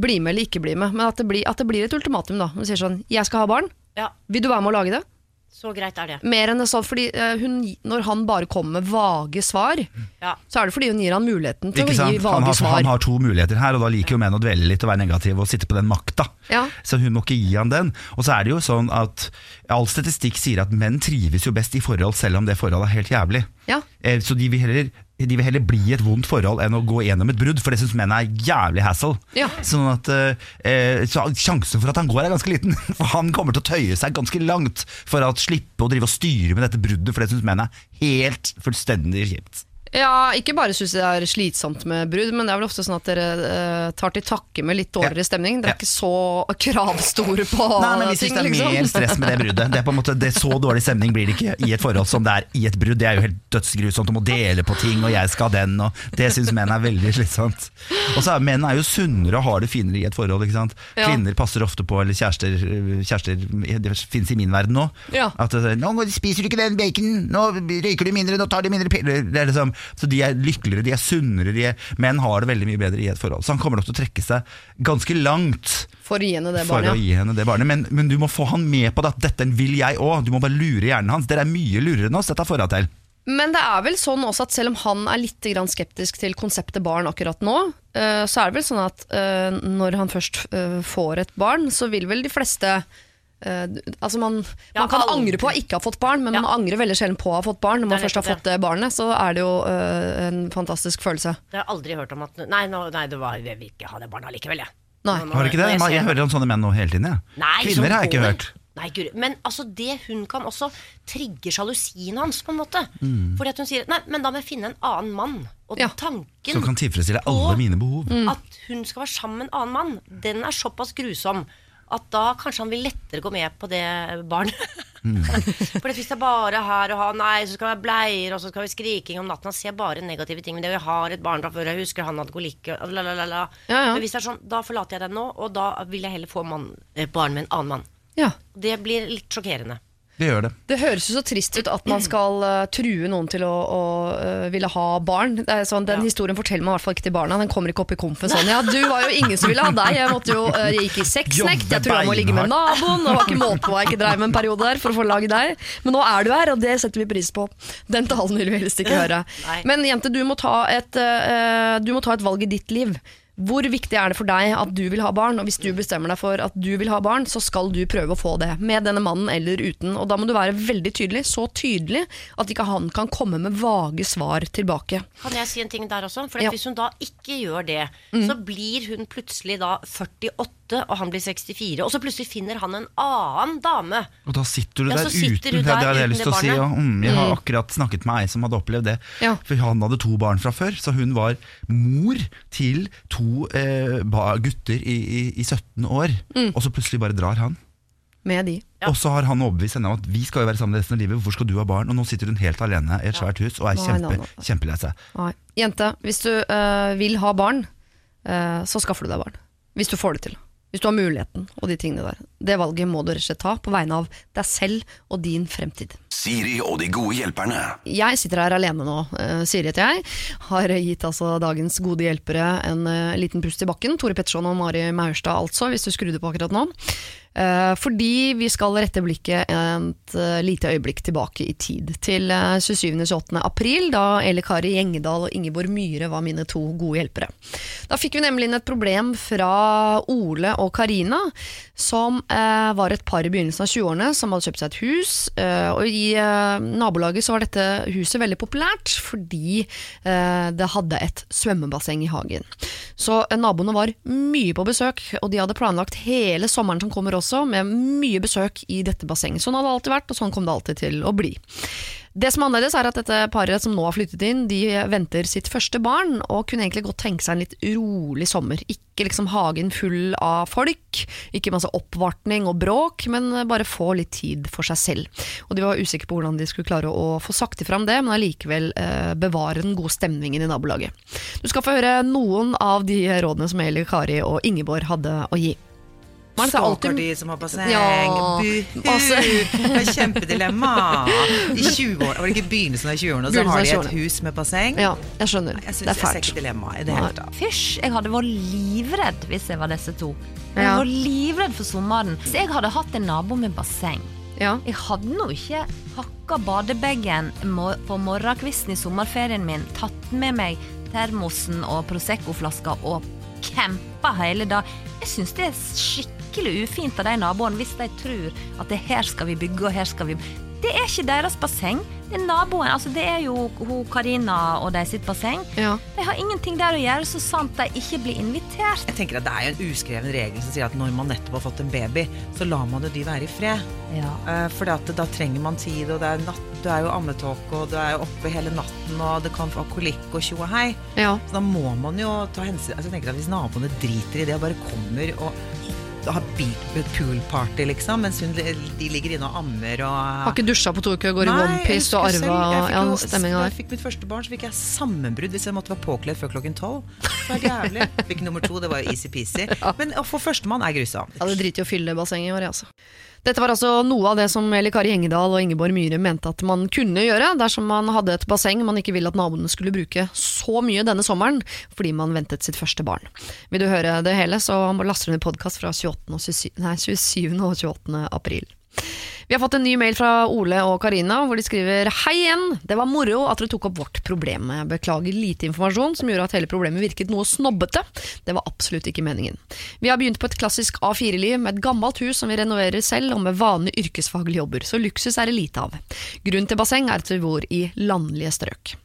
bli med eller ikke bli med. Men at det blir, at det blir et ultimatum. da Hun sier sånn 'Jeg skal ha barn. Ja, Vil du være med å lage det?' Så greit er det. Mer enn det sånn, fordi eh, hun, Når han bare kommer med vage svar, Ja. så er det fordi hun gir han muligheten til Ikke å gi gi Han vage har, svar. han har to muligheter her, og da liker jo menn å dvele litt og være negativ og sitte på den makta. Ja. Så hun må ikke gi han den. Og så er det jo sånn at all statistikk sier at menn trives jo best i forhold, selv om det forholdet er helt jævlig. Ja. Eh, Så de vil, heller, de vil heller bli i et vondt forhold enn å gå gjennom et brudd, for det syns menn er jævlig hassle. Ja. Sånn at eh, så Sjansen for at han går er ganske liten, for han kommer til å tøye seg ganske langt for å slippe å drive og styre med dette bruddet, for det syns menn er helt fullstendig kjipt. Ja, ikke bare syns jeg det er slitsomt med brudd, men det er vel ofte sånn at dere eh, tar til takke med litt dårligere stemning. Dere er ikke så kravstore på Nei, men vi ting, syns det er liksom. mer stress med det bruddet. Det er på en måte, det er Så dårlig stemning blir det ikke i et forhold som det er i et brudd. Det er jo helt dødsgrusomt. Du må dele på ting, og jeg skal ha den, og det syns menn er veldig slitsomt. Og så er menn er jo sunnere og har det finere i et forhold. ikke sant? Ja. Kvinner passer ofte på, eller kjærester, kjærester Det finnes i min verden nå. Ja. At det, er, 'Nå spiser du ikke den baconen, nå røyker du mindre, nå tar du mindre piller'. Det er liksom, så de er lykkeligere, de er sunnere, de er, menn har det veldig mye bedre i et forhold. Så han kommer nok til å trekke seg ganske langt For å gi henne det barnet. gi henne det barnet. Men, men du må få han med på det, at dette vil jeg òg. Du må bare lure hjernen hans. Dere er mye lurere enn oss, dette får hun til. Men det er vel sånn også at selv om han er litt skeptisk til konseptet barn akkurat nå, eh, så er det vel sånn at eh, når han først eh, får et barn, så vil vel de fleste eh, altså man, Ja, man kan aldri. angre på å ikke ha fått barn, men Ja. man angrer veldig sjelden på å ha fått barn. Når man først har fått det barnet, så er det jo uh, en fantastisk følelse. Jeg har aldri hørt om at Nei, no, nei det var, jeg vil ikke ha det barna likevel, jeg. Nei. Har du ikke det? Jeg, hører om sånne menn nå hele tiden. Jeg. Nei, Kvinner har jeg ikke går hørt. Nei, Guri. Men altså, det hun kan også trigge sjalusien hans, på en måte. Mm. Fordi at hun sier Nei, men da må jeg finne en annen mann. Og Ja. Som kan tilfredsstille alle mine behov. at hun skal være sammen med en annen mann, den er såpass grusom at da kanskje han vil lettere gå med på det barnet. Mm. For hvis det er bare her og ha Nei, så skal vi være bleier, og så skal vi skriking om natten. Han ser bare negative ting Men det. vi har et barn fra før, jeg husker han hadde kolikk og la, la, la, la. Ja, ja. Men hvis det er sånn, da forlater jeg deg nå, og da vil jeg heller få mann, eh, barn med en annen mann. Ja. Det blir litt sjokkerende. Det gjør det. Det høres jo så trist ut at man skal uh, true noen til å, å uh, ville ha barn. Det er sånn, den Ja. historien forteller man i hvert fall ikke til barna. Den kommer ikke opp i komfen sånn. Ja, du var jo ingen som ville ha deg. Jeg måtte jo, uh, jeg gikk i sexnekt. Jeg tror jeg må ligge med naboen. Det var ikke måte på hva jeg ikke dreiv med en periode der for å få lage deg. Men nå er du her, og det setter vi pris på. Den talen vil vi helst ikke høre. Nei. Men jente, du må, ta et, du må ta et valg i ditt liv. Hvor viktig er det for deg at du vil ha barn? Og hvis du bestemmer deg for at du vil ha barn, så skal du prøve å få det. Med denne mannen eller uten. Og da må du være veldig tydelig. Så tydelig at ikke han kan komme med vage svar tilbake. Kan jeg si en ting der også? For Ja. Hvis hun da ikke gjør det, så blir hun plutselig da 48, og han blir 64. Og så plutselig finner han en annen dame. Og da sitter du Ja, der sitter uten du Det hadde jeg lyst til å si. Ja, mm, jeg har akkurat snakket med ei som hadde opplevd det. Ja. For han hadde to barn fra før, så hun var mor til to eh, ba- gutter i, i, i 17 år. Mm. Og så plutselig bare drar han. Med de. Ja. Og så har han overbevist henne om at vi skal jo være sammen resten av livet. Hvorfor skal du ha barn? Og nå sitter hun helt alene i et svært hus og er kjempe, kjempelei seg. Jente, hvis du øh, vil ha barn, øh, så skaffer du deg barn. Hvis du får det til. Hvis du har muligheten og de tingene der. Det valget må du rett og slett ta på vegne av deg selv og din fremtid. Siri og de gode hjelperne. Jeg sitter her alene nå, eh, Siri heter jeg. Har gitt altså dagens gode hjelpere en eh, liten pust i bakken. Tore Petterson og Mari Maurstad altså, hvis du skrudde på akkurat nå. Eh, fordi vi skal rette blikket et eh, lite øyeblikk tilbake i tid. Til eh, 27.-28. april, da Elle Kari Gjengedal og Ingeborg Myhre var mine to gode hjelpere. Da fikk vi nemlig inn et problem fra Ole og Karina, som eh, var et par i begynnelsen av 20-årene som hadde kjøpt seg et hus. Eh, og i eh, nabolaget så var dette huset veldig populært fordi eh, det hadde et svømmebasseng i hagen. Så eh, naboene var mye på besøk, og de hadde planlagt hele sommeren som kommer også, med mye besøk i dette bassenget. Sånn hadde det alltid vært, og sånn kom det alltid til å bli. Det som er annerledes er at dette paret som nå har flyttet inn, de venter sitt første barn, og kunne egentlig godt tenke seg en litt rolig sommer. Ikke liksom hagen full av folk, ikke masse oppvartning og bråk, men bare få litt tid for seg selv. Og de var usikre på hvordan de skulle klare å få sagt ifra om det, men allikevel eh, bevare den gode stemningen i nabolaget. Du skal få høre noen av de rådene som Eli Kari og Ingeborg hadde å gi. Man skal alltid- de som har basseng. Ja, Buhu! masse. Det er kjempedilemma. I 20 år, var det ikke begynnelsen av 20-årene, så har de et hus med basseng. Ja, jeg skjønner. Jeg, synes, det er jeg ser fælt. ikke dilemmaet i det hele tatt. Fysj, jeg hadde vært livredd hvis jeg var disse to. Jeg Ja. var livredd for sommeren. Hvis jeg hadde hatt en nabo med basseng Ja. Jeg hadde nå ikke pakka badebagen på morgenkvisten i sommerferien min, tatt med meg termosen og Prosecco-flaska og campa hele dag. Jeg syns det er skikkelig ufint av de naboene hvis de tror at det her skal vi bygge og her skal vi Det er ikke deres basseng. Det er naboen. Altså det er jo hun Karina og de sitt basseng. Ja. De har ingenting der å gjøre, så sant de ikke blir invitert. Jeg tenker at Det er jo en uskreven regel som sier at når man nettopp har fått en baby, så lar man jo de være i fred. Ja. Eh, For da trenger man tid, og det er natt, du er jo ammetåke, og du er jo oppe hele natten, og det kan få kolikk og tjo og hei. ja. Så da må man jo ta hensyn altså jeg tenker at Hvis naboene driter i det og bare kommer og har poolparty, liksom, mens hun, de ligger inne og ammer og Har ikke dusja på to uker, går i onepiece og arva ja, stemminga der. Da jeg fikk mitt første barn, så fikk jeg sammenbrudd hvis jeg måtte være påkledd før klokken tolv. Det var jævlig. Fikk nummer to, det var jo easy-peasy. Men å få førstemann er grusomt. Ja, det driter i å fylle bassenget vårt, altså. Dette var altså noe av det som Eli Kari Engedal og Ingeborg Myhre mente at man kunne gjøre dersom man hadde et basseng man ikke ville at naboene skulle bruke så mye denne sommeren fordi man ventet sitt første barn. Vil du høre det hele, så laster du ned podkast fra 28. og 27, nei, 27. og 28. april. Vi har fått en ny mail fra Ole og Karina hvor de skriver Hei igjen, det var moro at dere tok opp vårt problem. Beklager lite informasjon som gjorde at hele problemet virket noe snobbete. Det var absolutt ikke meningen. Vi har begynt på et klassisk A4-liv med et gammelt hus som vi renoverer selv og med vanlige yrkesfaglige jobber, så luksus er det lite av. Grunnen til basseng er at vi bor i landlige strøk.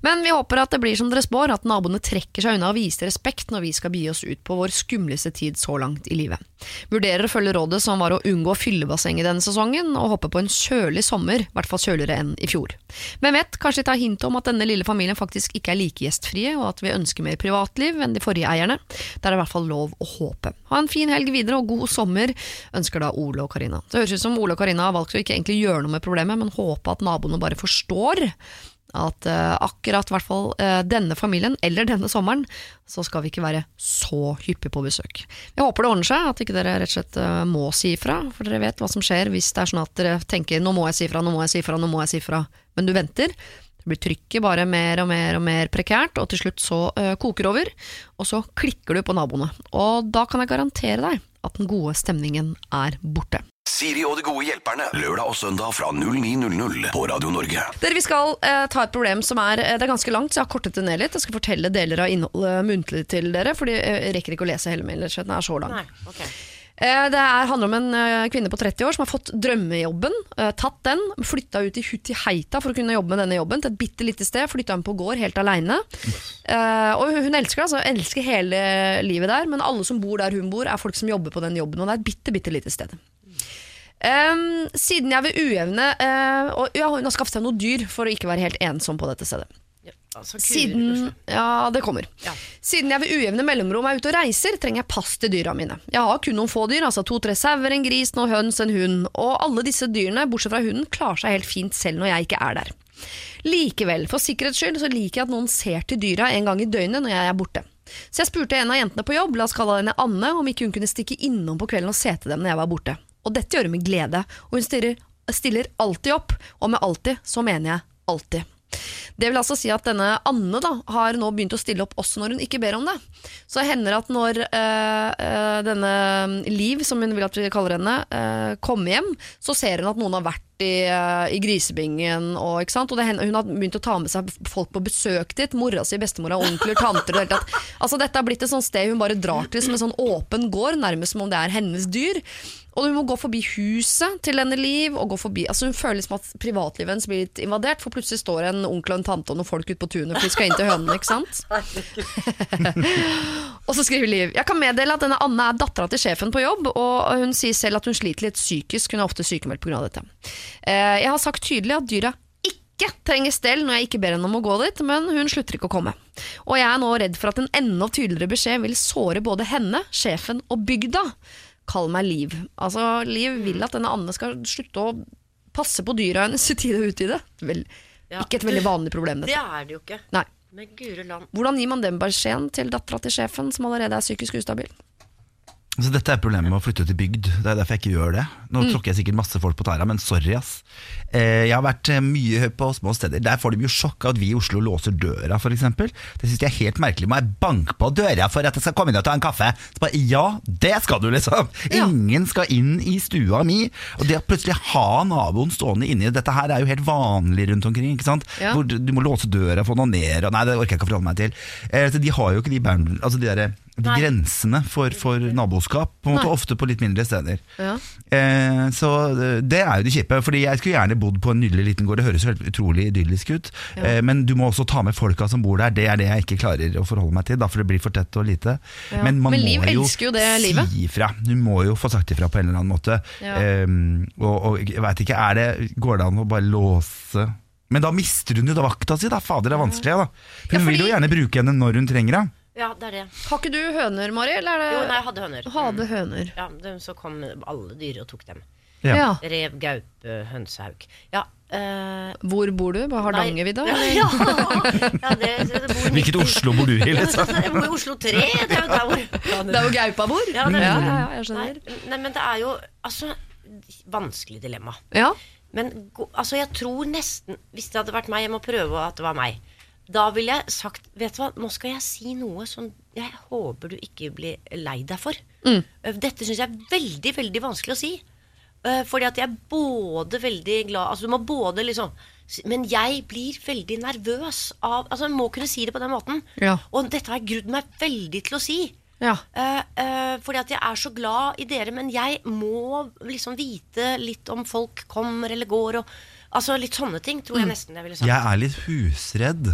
Men vi håper at det blir som dere spår, at naboene trekker seg unna og viser respekt når vi skal begi oss ut på vår skumleste tid så langt i livet. Vurderer å følge rådet som var å unngå fyllebassenget denne sesongen, og håpe på en kjølig sommer, i hvert fall kjøligere enn i fjor. Men vet, kanskje ta hint om at denne lille familien faktisk ikke er like gjestfrie, og at vi ønsker mer privatliv enn de forrige eierne. Det er i hvert fall lov å håpe. Ha en fin helg videre og god sommer, ønsker da Ole og Karina. Det høres ut som Ole og Karina har valgt å ikke egentlig gjøre noe med problemet, men håpe at naboene bare forstår at eh, akkurat hvert fall eh, denne familien, eller denne sommeren, så skal vi ikke være så hyppig på besøk. Jeg håper det ordner seg, at ikke dere rett og slett eh, må si ifra, for dere vet hva som skjer hvis det er sånn at dere tenker nå må jeg si ifra, nå må jeg si ifra, nå må jeg si ifra, men du venter. Det blir trykket bare mer og mer og mer prekært, og til slutt så koker over, og så klikker du på naboene. Og da kan jeg garantere deg at den gode stemningen er borte. Siri og de gode hjelperne. Lørdag og søndag fra 09.00 på Radio Norge. Dere, Vi skal eh, ta et problem som er, eh, det er ganske langt, så jeg har kortet det ned litt. Jeg skal fortelle deler av innholdet muntlig til dere, for jeg rekker ikke å lese hele mailen. Den er så lang. Nei, okay. Eh, Det er, handler om en eh, kvinne på 30 år som har fått drømmejobben. eh, Tatt den, flytta ut i Hutiheita for å kunne jobbe med denne jobben, til et bitte lite sted. Flytta hun på gård helt aleine. Og hun elsker det, altså. Elsker hele livet der. Men alle som bor der hun bor, er folk som jobber på den jobben. Og det er et bitte, bitte lite sted. Em, siden jeg ved ujevne uh, Og ja, hun har skaffet seg noe dyr for å ikke være helt ensom på dette stedet. Ja, altså, kurer, Siden, ja, det kommer. Ja. Siden jeg ved ujevne mellomrom er ute og reiser, trenger jeg pass til dyra mine. Jeg har kun noen få dyr, altså to-tre sauer, en gris, noen høns, en hund. Og alle disse dyrene, bortsett fra hunden, klarer seg helt fint selv når jeg ikke er der. Likevel, for sikkerhets skyld, så liker jeg at noen ser til dyra en gang i døgnet når jeg er borte. Så jeg spurte en av jentene på jobb, la oss kalle henne Anne, om ikke hun kunne stikke innom på kvelden og se til dem når jeg var borte. Og dette gjør hun med glede, og hun stiller, stiller alltid opp, og med alltid så mener jeg alltid. Det vil altså si at denne Anne da, har nå begynt å stille opp også når hun ikke ber om det. Så det hender at når øh, denne Liv, som hun vil at vi kaller henne, øh, kommer hjem, så ser hun at noen har vært i, øh, i grisebingen. Og, og hender, hun har begynt å ta med seg folk på besøk dit. Mora si, bestemora, onkler, tanter. det. Altså, dette har blitt et sted hun bare drar til som en sånn åpen gård, nærmest som om det er hennes dyr. Og hun må gå forbi huset til denne Liv. Og gå forbi, altså Hun føler liksom at privatlivet hennes blir litt invadert, for plutselig står en onkel og en tante og noen folk ute på tunet for de skal inn til hønene. ikke sant? og så skriver Liv Jeg kan meddele at denne Anne er dattera til sjefen på jobb, og hun sier selv at hun sliter litt psykisk. Hun er ofte sykemeldt pga. dette. Eh, Jeg har sagt tydelig at dyra ikke trenger stell når jeg ikke ber henne om å gå dit, men hun slutter ikke å komme. Og jeg er nå redd for at en enda tydeligere beskjed vil såre både henne, sjefen og bygda. Kall meg Liv. Altså, Liv vil at denne Anne skal slutte å passe på dyra hennes i tide og utide. Vel, Ja. ikke et veldig vanlig problem, Det er det jo ikke. Nei. Hvordan gir man den beskjeden til dattera til sjefen, som allerede er psykisk ustabil? Så dette er problemet med å flytte til bygd. Det er derfor jeg ikke gjør det. Nå Mm. tråkker jeg sikkert masse folk på tæra, men sorry, ass. Eh, jeg har vært eh, mye på små steder. Der får de jo sjokk av at vi i Oslo låser døra, f.eks. Det syns jeg er helt merkelig. Må jeg banke på døra for at jeg skal komme inn og ta en kaffe? Så bare, ja, det skal du, liksom. Ja. Ingen skal inn i stua mi. Og det å plutselig ha naboen stående inni Dette her er jo helt vanlig rundt omkring. ikke sant? Ja. Hvor du, må låse døra, få noe ned og Nei, det orker jeg ikke å forholde meg til. Eh, så de har jo ikke de, bound- altså de, der, de Nei. grensene for, for naboskap, på en måte ofte på litt mindre steder. Ja. Eh, så det er jo det kjipe. Fordi jeg skulle gjerne bodd på en nydelig liten gård. Det høres jo helt utrolig idyllisk ut. Eh, men du må også ta med folka som bor der. Det er det jeg ikke klarer å forholde meg til, da, for det blir for tett og lite. Ja. Men man Men Liv må jo, jo det si ifra. Du må jo få sagt ifra på en eller annen måte. Ja. Eh, og, og jeg vet ikke, er det, går det an å bare låse Men da mister hun jo da vakta si, da. Fader, det er vanskelig. da Hun Ja, fordi- vil jo gjerne bruke henne når hun trenger henne. Ja, det er det. Har ikke du høner, Mari? Eller er det Jo, nei, jeg hadde høner. Hadde høner. Ja, de, Så kom alle dyr og tok dem. Ja. Ja. Rev, gaupe, hønsehauk. Ja. Uh, Hvor bor du? På Hardangervidda? Ja, ja, ja Hvilket Oslo bor du i, liksom? Jeg bor i Oslo 3. Det er jo der hvor Det er hvor gaupa bor. Ja, det er ja, ja, jeg skjønner. nei, men det er jo altså vanskelig dilemma. Ja. Men altså, jeg tror nesten Hvis det hadde vært meg, jeg må prøve at det var meg. Da ville jeg sagt Vet du hva, nå skal jeg si noe som jeg håper du ikke blir lei deg for. Mm. Eh, Dette syns jeg er veldig, veldig vanskelig å si. Eh, Fordi at jeg er både veldig glad Altså du må både liksom Men jeg blir veldig nervøs av Altså jeg må kunne si det på den måten. Ja. Og dette har jeg grudd meg veldig til å si. Ja. Uh, uh, fordi at jeg er så glad i dere, men jeg må liksom vite litt om folk kommer eller går. Og, altså Litt sånne ting tror jeg nesten jeg ville sagt. Jeg er litt husredd.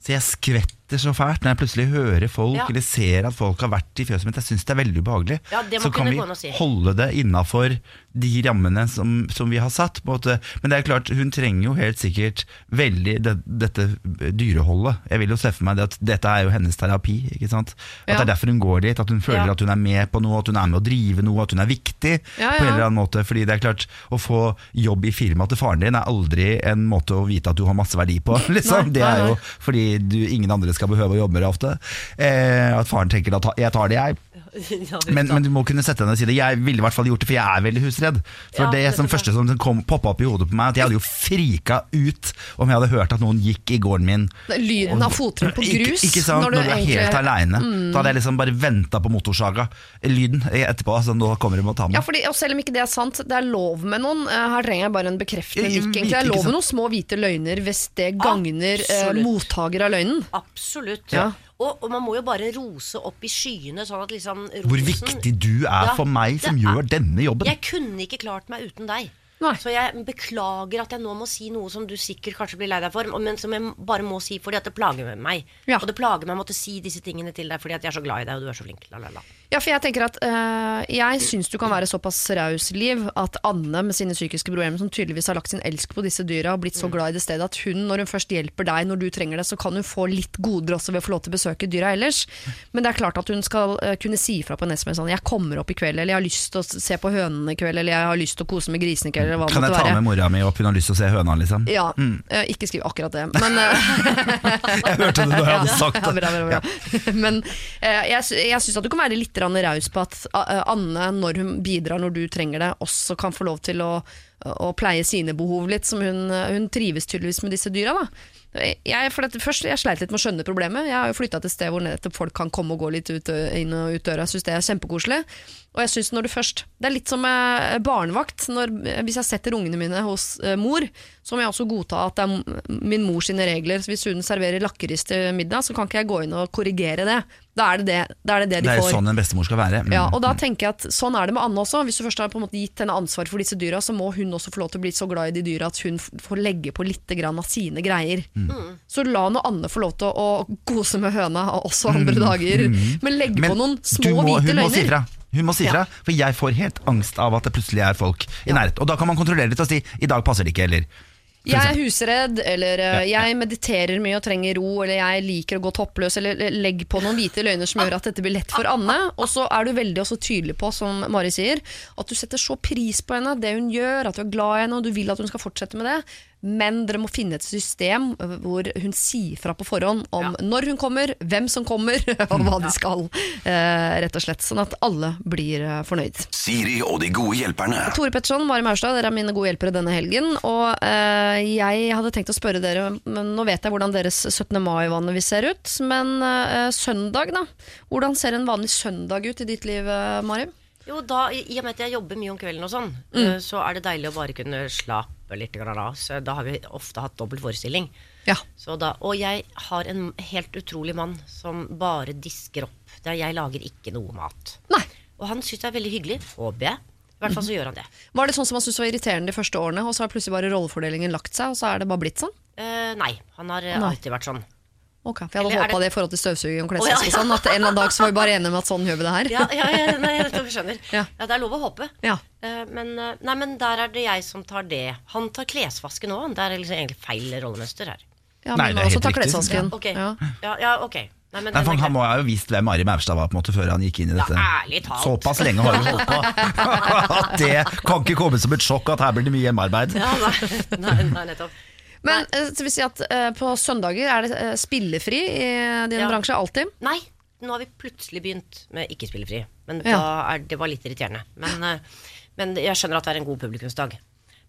Så jeg skvetter så fælt når jeg plutselig hører folk Ja. eller ser at folk har vært i fjøset mitt. Jeg syns det er veldig ubehagelig. Ja, så kan vi si. holde det innafor de rammene som, som vi har satt. Men det er klart, hun trenger jo helt sikkert veldig det, dette dyreholdet. Jeg vil jo se for meg det at dette er jo hennes terapi. Ikke sant? At Ja. det er derfor hun går dit. At hun føler at hun er med på noe, at hun er med å drive noe, at hun er viktig. På en eller annen måte Fordi det er klart, å få jobb i firmaet til faren din er aldri en måte å vite at du har masse verdi på. Liksom. Det er jo nei. Du, ingen andre skal behøve å jobbe med det ofte. Eh, at faren tenker at jeg tar det, jeg. Men, men du må kunne sette henne og si det. Jeg ville i hvert fall gjort det, for jeg er veldig husredd. For Ja, det som første som kom, poppa opp i hodet på meg, at jeg hadde jo frika ut om jeg hadde hørt at noen gikk i gården min. Lyden av fottrinn på grus. Ikke, ikke sant, når du, er egentlig- helt aleine. Da hadde jeg liksom bare venta på motorsaga-lyden etterpå. Altså, nå kommer de og tar meg. Ja, fordi, og Selv om ikke det er sant, det er lov med noen. eh, Her trenger jeg bare en bekreftende nikk. egentlig. Det er lov med noen små hvite løgner hvis det gagner eh, mottaker av løgnen. Absolutt. Ja. Og, og man må jo bare rose opp i skyene, sånn at liksom rosen Hvor viktig du er Ja, for meg som er- gjør denne jobben. Jeg kunne ikke klart meg uten deg. Nei. Så jeg beklager at jeg nå må si noe som du sikkert kanskje blir lei deg for, men som jeg bare må si fordi at det plager meg. Ja. Og det plager meg å måtte si disse tingene til deg fordi at jeg er så glad i deg, og du er så flink. La, la, la. Ja, for Jeg tenker at øh, Jeg syns du kan være såpass raus, Liv, at Anne med sine psykiske problemer, som tydeligvis har lagt sin elsk på disse dyra og blitt så glad i det stedet, at hun, når hun først hjelper deg når du trenger det, så kan hun få litt goder også ved å få lov til å besøke dyra ellers. Men det er klart at hun skal øh, kunne si ifra på en SMS sånn 'Jeg kommer opp i kveld', eller 'Jeg har lyst til å se på hønene i kveld', eller 'Jeg har lyst til å kose med grisene i kveld', eller hva det Kan jeg ta være. med mora mi opp? Hun har lyst til å se høna, liksom. Ja, eh, ikke skriv akkurat det, men Jeg hørte det da jeg hadde sagt ja, bra, bra, bra, Ja. Men jeg, jeg syns at du kan være litt raus på at eh, Anne, når hun bidrar når du trenger det, også kan få lov til å, å pleie sine behov litt, som hun, hun trives tydeligvis med disse dyra. da. Jeg, for dette, først, jeg sleit litt med å skjønne problemet. Jeg har jo flytta til et sted hvor folk kan komme og gå litt ut, inn og ut døra. Jeg syns det er kjempekoselig. Og jeg synes når du først Det er litt som barnevakt. Når, hvis jeg setter ungene mine hos eh, mor, så må jeg også godta at det er min mors regler. Så hvis hun serverer lakris til middag, så kan ikke jeg gå inn og korrigere det. Da er det det, da er det, det de Det er jo får. sånn en bestemor skal være. Mm. Ja, og da tenker jeg at Sånn er det med Anne også. Hvis du først har på en måte gitt henne ansvar for disse dyra, så må hun også få lov til å bli så glad i de dyra at hun får legge på litt grann av sine greier. Så la nå Anne få lov til å kose med høna også andre dager. Men legge Men på noen små må, hvite si løgner. fra. Hun må si Ja. fra, for jeg får helt angst av at det plutselig er folk i nærheten. Og da kan man kontrollere litt og si 'i dag passer det ikke', eller Jeg er husredd, eller eh, jeg mediterer mye og trenger ro, eller jeg liker å gå toppløs, eller eller legg på noen hvite løgner som gjør at dette blir lett for Anne. Og så er du veldig også tydelig på, som Mari sier, at du setter så pris på henne, det hun gjør, at du er glad i henne, og du vil at hun skal fortsette med det. Men dere må finne et system hvor hun sier fra på forhånd om når hun kommer, hvem som kommer, og hva de skal, eh, rett og slett. Sånn at alle blir eh, fornøyd. Siri og de gode hjelperne. Tore Petterson, Mari Maurstad, dere er mine gode hjelpere denne helgen. Og eh, jeg hadde tenkt å spørre dere, men nå vet jeg hvordan deres 17. mai vanligvis ser ut. Men eh, søndag, da? Hvordan ser en vanlig søndag ut i ditt liv, Mari? Jo, da, I og med at jeg jobber mye om kvelden, og sånn mm. så er det deilig å bare kunne slappe litt av. Så da har vi ofte hatt dobbelt forestilling. Ja. Så da, og jeg har en helt utrolig mann som bare disker opp. Der jeg lager ikke noe mat. Nei. Og han syns det er veldig hyggelig. Håper jeg. I hvert fall så gjør han det. Var det sånn som han syntes var irriterende de første årene, og så har plutselig bare rollefordelingen lagt seg, og så er det bare blitt sånn? Eh, nei, han har eh, Nei. alltid vært sånn. Ok, For jeg hadde håpa det- det i forhold til støvsuging og klesvask Oh, ja. sånn, at en eller annen dag så var vi bare enige om at sånn gjør vi det her. Ja, ja, ja nei, jeg skjønner. Ja. Ja. Det er lov å håpe. Ja. Eh, men, eh, nei, men der er det jeg som tar det. Han tar klesvasken òg. Det er liksom egentlig feil rollemønster her. Ja, Nei, det er helt riktig. Ja, Ok, Ja. ja, ja, ok Nei, men Nei, for han må ha jo visst hvem Mari Maurstad var på en måte før han gikk inn i dette. Ja. Såpass lenge har vi holdt på. At det kan ikke komme som et sjokk at her blir det mye hjemmearbeid. ja, nei, nei, nei, nettopp. Men eh, så vil si at eh, på søndager er det eh, spillefri i din Ja. bransje alltid? Nei, nå har vi plutselig begynt med ikke-spillefri. Men Ja. da er, det var litt irriterende. Men, eh, men jeg skjønner at det er en god publikumsdag.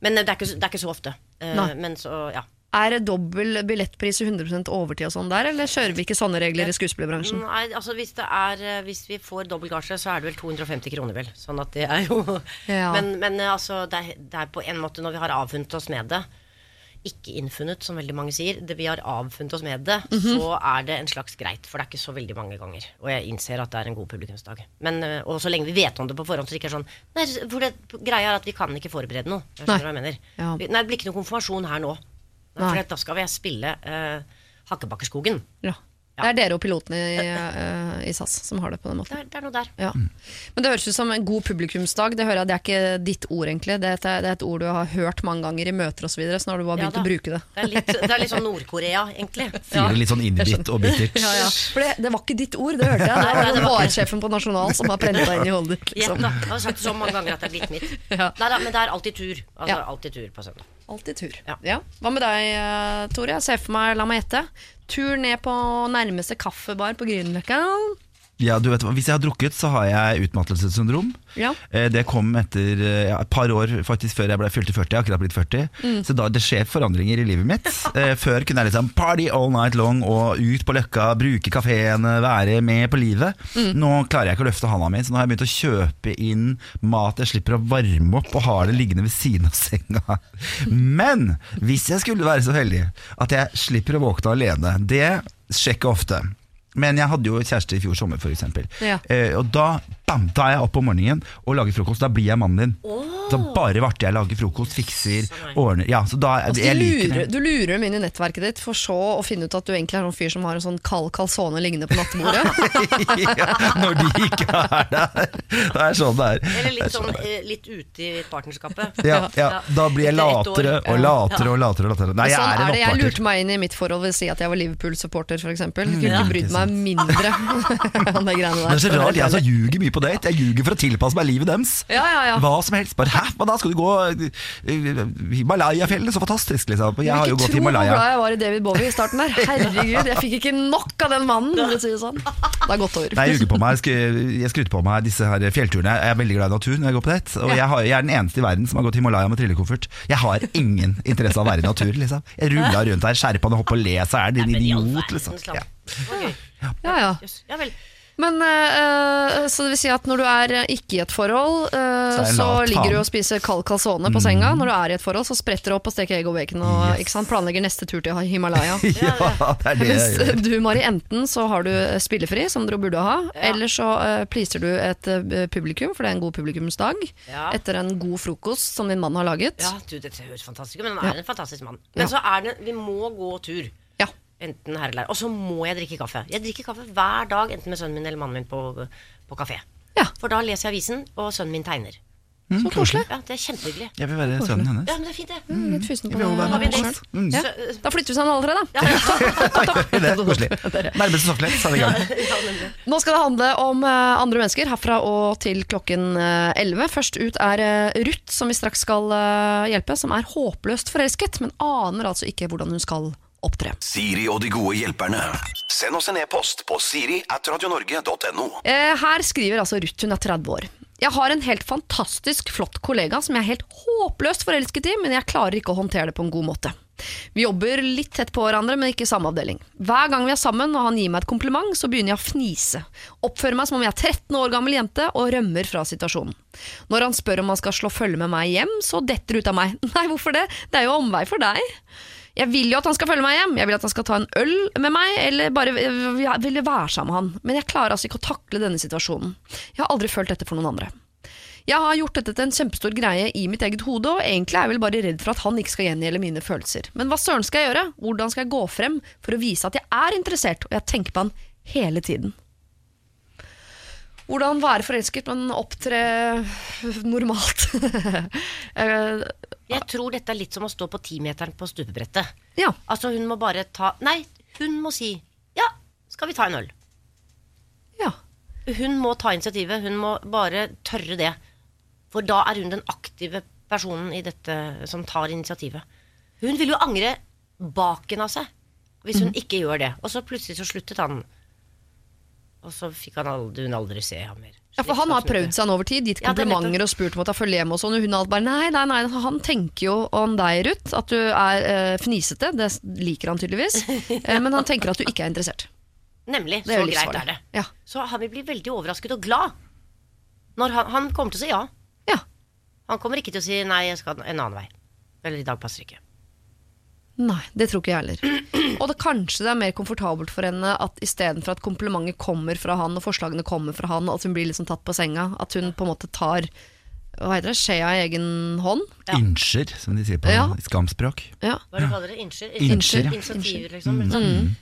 Men eh, det er ikke, så- det er ikke så ofte. Eh, Nei. Men så, ja. Er det dobbel billettpris og 100% overtid og sånn der, eller kjører vi ikke sånne regler i skuespillerbransjen? Nei, altså hvis, det er, eh, hvis vi får dobbel gasje, så er det vel 250 kroner, vel. Sånn at det er jo Ja. Men, men eh, altså, det er, det er på en måte når vi har avfunnet oss med det ikke innfunnet, som veldig mange sier. Det vi har avfunnet oss med det, Mhm. så er det en slags greit. For det er ikke så veldig mange ganger. Og jeg innser at det er en god publikumsdag. Men, eh, og så lenge vi vet om det på forhånd, så det ikke er sånn Nei, for det, greia er at vi kan ikke forberede noe. Jeg Nei. hva jeg mener. Ja. Nei, det blir ikke noe konfirmasjon her nå. Nei. For da skal vi spille uh, Hakkebakkeskogen. Ja. Det er dere og pilotene i, uh, i SAS som har det på den Det måten. er, det er noe der. Ja. Men det høres ut som en god publikumsdag. Det hører jeg, det er ikke ditt ord, egentlig. Det er, et- det er et ord du har hørt mange ganger i møter osv., så, videre, så nå har du bare begynt ja, å bruke det. Det er litt, det er litt sånn Nord-Korea, egentlig. Sier det litt sånn innbitt og bittert. Ja, ja. For det, det var ikke ditt ord, det hørte jeg. Det var nei, det det var ikke- barsjefen på Nasjonal som har prenta inn i hodet ditt. Liksom. Jeg har sagt det så mange ganger at det er blitt mitt. Ja. Nei da, men det er alltid tur. Altså, Ja. alltid tur på søndag. Alltid tur. Ja. Hva med deg, eh, Tore? Jeg ser for meg, la meg gjette. Tur ned på nærmeste kaffebar på Grünerløkka. Ja, du vet, hva, Hvis jeg har drukket, så har jeg utmattelsessyndrom. Ja. Eh, Det kom etter eh, ja, et par år faktisk før jeg ble fylte 40. Jeg har akkurat blitt 40. Mm. Så da, det skjer forandringer i livet mitt. Eh, Før kunne jeg liksom party all night long og ut på Løkka, bruke kafeene, være med på livet. Mm. Nå klarer jeg ikke å løfte handa mi, så nå har jeg begynt å kjøpe inn mat jeg slipper å varme opp, og har det liggende ved siden av senga. Men hvis jeg skulle være så heldig at jeg slipper å våkne alene, det sjekker ofte. Men jeg hadde jo kjæreste i fjor sommer, f.eks. Ja. Eh, og da, bam, da er jeg opp om morgenen og lager frokost. Da blir jeg mannen din. Da bare varter jeg, lager frokost, fikser, ordner Ja, så da Altså, Jeg du, liker lurer, du lurer dem inn i nettverket ditt, for så å finne ut at du egentlig er en fyr som har en sånn kald calzone liggende på nattbordet. ja, når de ikke er der. Det er sånn det er. Eller litt sånn eh, litt ute i partnerskapet. Ja, ja, da blir jeg latere og latere og latere. og latere. Nei, jeg sånn er en det. Jeg lurte meg inn i mitt forhold ved å si at jeg var Liverpool-supporter, f.eks. Kunne Ja. ikke brydd meg mindre om de greiene der. Men det er så rart, jeg som ljuger mye på date. Jeg ljuger for å tilpasse meg livet deres. Ja, ja, ja. Hva som helst. Bare, Hæ, hva da? Skal du gå eh, Himalaya-fjellet? Så fantastisk, liksom. Du Jeg har vil jo ikke tro hvor glad jeg var i David Bowie i starten der. Herregud, jeg fikk ikke nok av den mannen, for å si det sånn. Det er godt over. Nei, jeg ljuger på meg. Jeg skry- skryter på meg disse her fjellturene. Jeg er veldig glad i natur når jeg går på date. Og jeg, har, jeg er den eneste i verden som har gått Himalaya med trillekoffert. Jeg har ingen interesse av å være i natur, liksom. Jeg rulla rundt her, skjerpa og hoppa og le seg er din Men idiot, liksom. verdens land. Ja. Ja, ja. Ja vel. Men eh, Så det vil si at når du er eh, ikke i et forhold, eh, Så så ligger du og spiser kald calzone på senga. Når du er i et forhold, så spretter du opp og steker egg og bacon og Yes. ikke sant, planlegger neste tur til Himalaya. ja, det er det Mens du, Mari, enten så har du spillefri, som du burde ha, eller så uh, pleaser du et publikum, for det er en god publikumsdag, Ja. etter en god frokost som din mann har laget. Ja, du, dette høres fantastisk ut, men han er Ja. en fantastisk mann. Men Ja. så er det Vi må gå tur. Enten her eller der. Og så må jeg drikke kaffe. Jeg drikker kaffe hver dag, enten med sønnen min eller mannen min på, på kafé. Ja. For da leser jeg avisen, og sønnen min tegner. Så koselig. Ja, Det er kjempehyggelig. Jeg vil være sønnen hennes. Ja, men det er fint, det. Mm, Litt fysen på. Mm. Ja. Da flytter vi sammen alle tre, da. Det er koselig. Nærmeste sokkelett, sa vi i gang. Nå skal det handle om eh, andre mennesker herfra og til klokken eh, 11. Først ut er eh, Ruth, som vi straks skal eh, hjelpe, som er håpløst forelsket, men aner altså ikke hvordan hun skal opptre. Siri og de gode hjelperne. Send oss en e-post på siri at radionorge.no. Eh, her skriver altså Ruth, hun er 30 år. Jeg har en helt fantastisk flott kollega som jeg er helt håpløst forelsket i, men jeg klarer ikke å håndtere det på en god måte. Vi jobber litt tett på hverandre, men ikke i samme avdeling. Hver gang vi er sammen og han gir meg et kompliment, så begynner jeg å fnise. Oppfører meg som om jeg er 13 år gammel jente og rømmer fra situasjonen. Når han spør om han skal slå følge med meg hjem, så detter det ut av meg. Nei, hvorfor det? Det er jo omvei for deg. Jeg vil jo at han skal følge meg hjem, jeg vil at han skal ta en øl med meg, eller bare jeg vil være sammen med han. Men jeg klarer altså ikke å takle denne situasjonen. Jeg har aldri følt dette for noen andre. Jeg har gjort dette til en kjempestor greie i mitt eget hode, og egentlig er jeg vel bare redd for at han ikke skal gjengjelde mine følelser. Men hva søren skal jeg gjøre? Hvordan skal jeg gå frem for å vise at jeg er interessert, og jeg tenker på han hele tiden? Hvordan være forelsket, men opptre normalt? Eh, Jeg tror dette er litt som å stå på timeteren på stupebrettet. ja. Altså, hun må bare ta Nei, hun må si ja, skal vi ta en øl? ja. Hun må ta initiativet. Hun må bare tørre det. For da er hun den aktive personen i dette som tar initiativet. Hun vil jo angre baken av seg hvis hun ikke gjør det. Og så plutselig så sluttet han. Og så fikk han aldri, hun aldri se ham mer. Ja, for Han har prøvd seg han over tid, gitt Ja, er komplimenter og spurt om å ta følge hjem. og sånn, og hun har bare nei, nei, nei, Han tenker jo om deg, Ruth, at du er eh, fnisete. Det liker han tydeligvis. Eh, men han tenker at du ikke er interessert. Nemlig. Er Så greit er det. Ja. Så han vil bli veldig overrasket og glad. Når han, han kommer til å si ja. ja. Han kommer ikke til å si nei, jeg skal en annen vei. Eller i dag passer ikke. Nei, det tror ikke jeg heller. Og det, kanskje det er mer komfortabelt for henne at istedenfor at komplimentet kommer fra han, og forslagene kommer fra han, og at hun blir liksom tatt på senga, at hun på en måte tar hva heter det, skjea i egen hånd. Ja. Innsjer, som de sier på Ja. skamspråk. Ja. Hva er det kaller det? Innsjer? Innskyld, ja. Initiativer, liksom. Mm.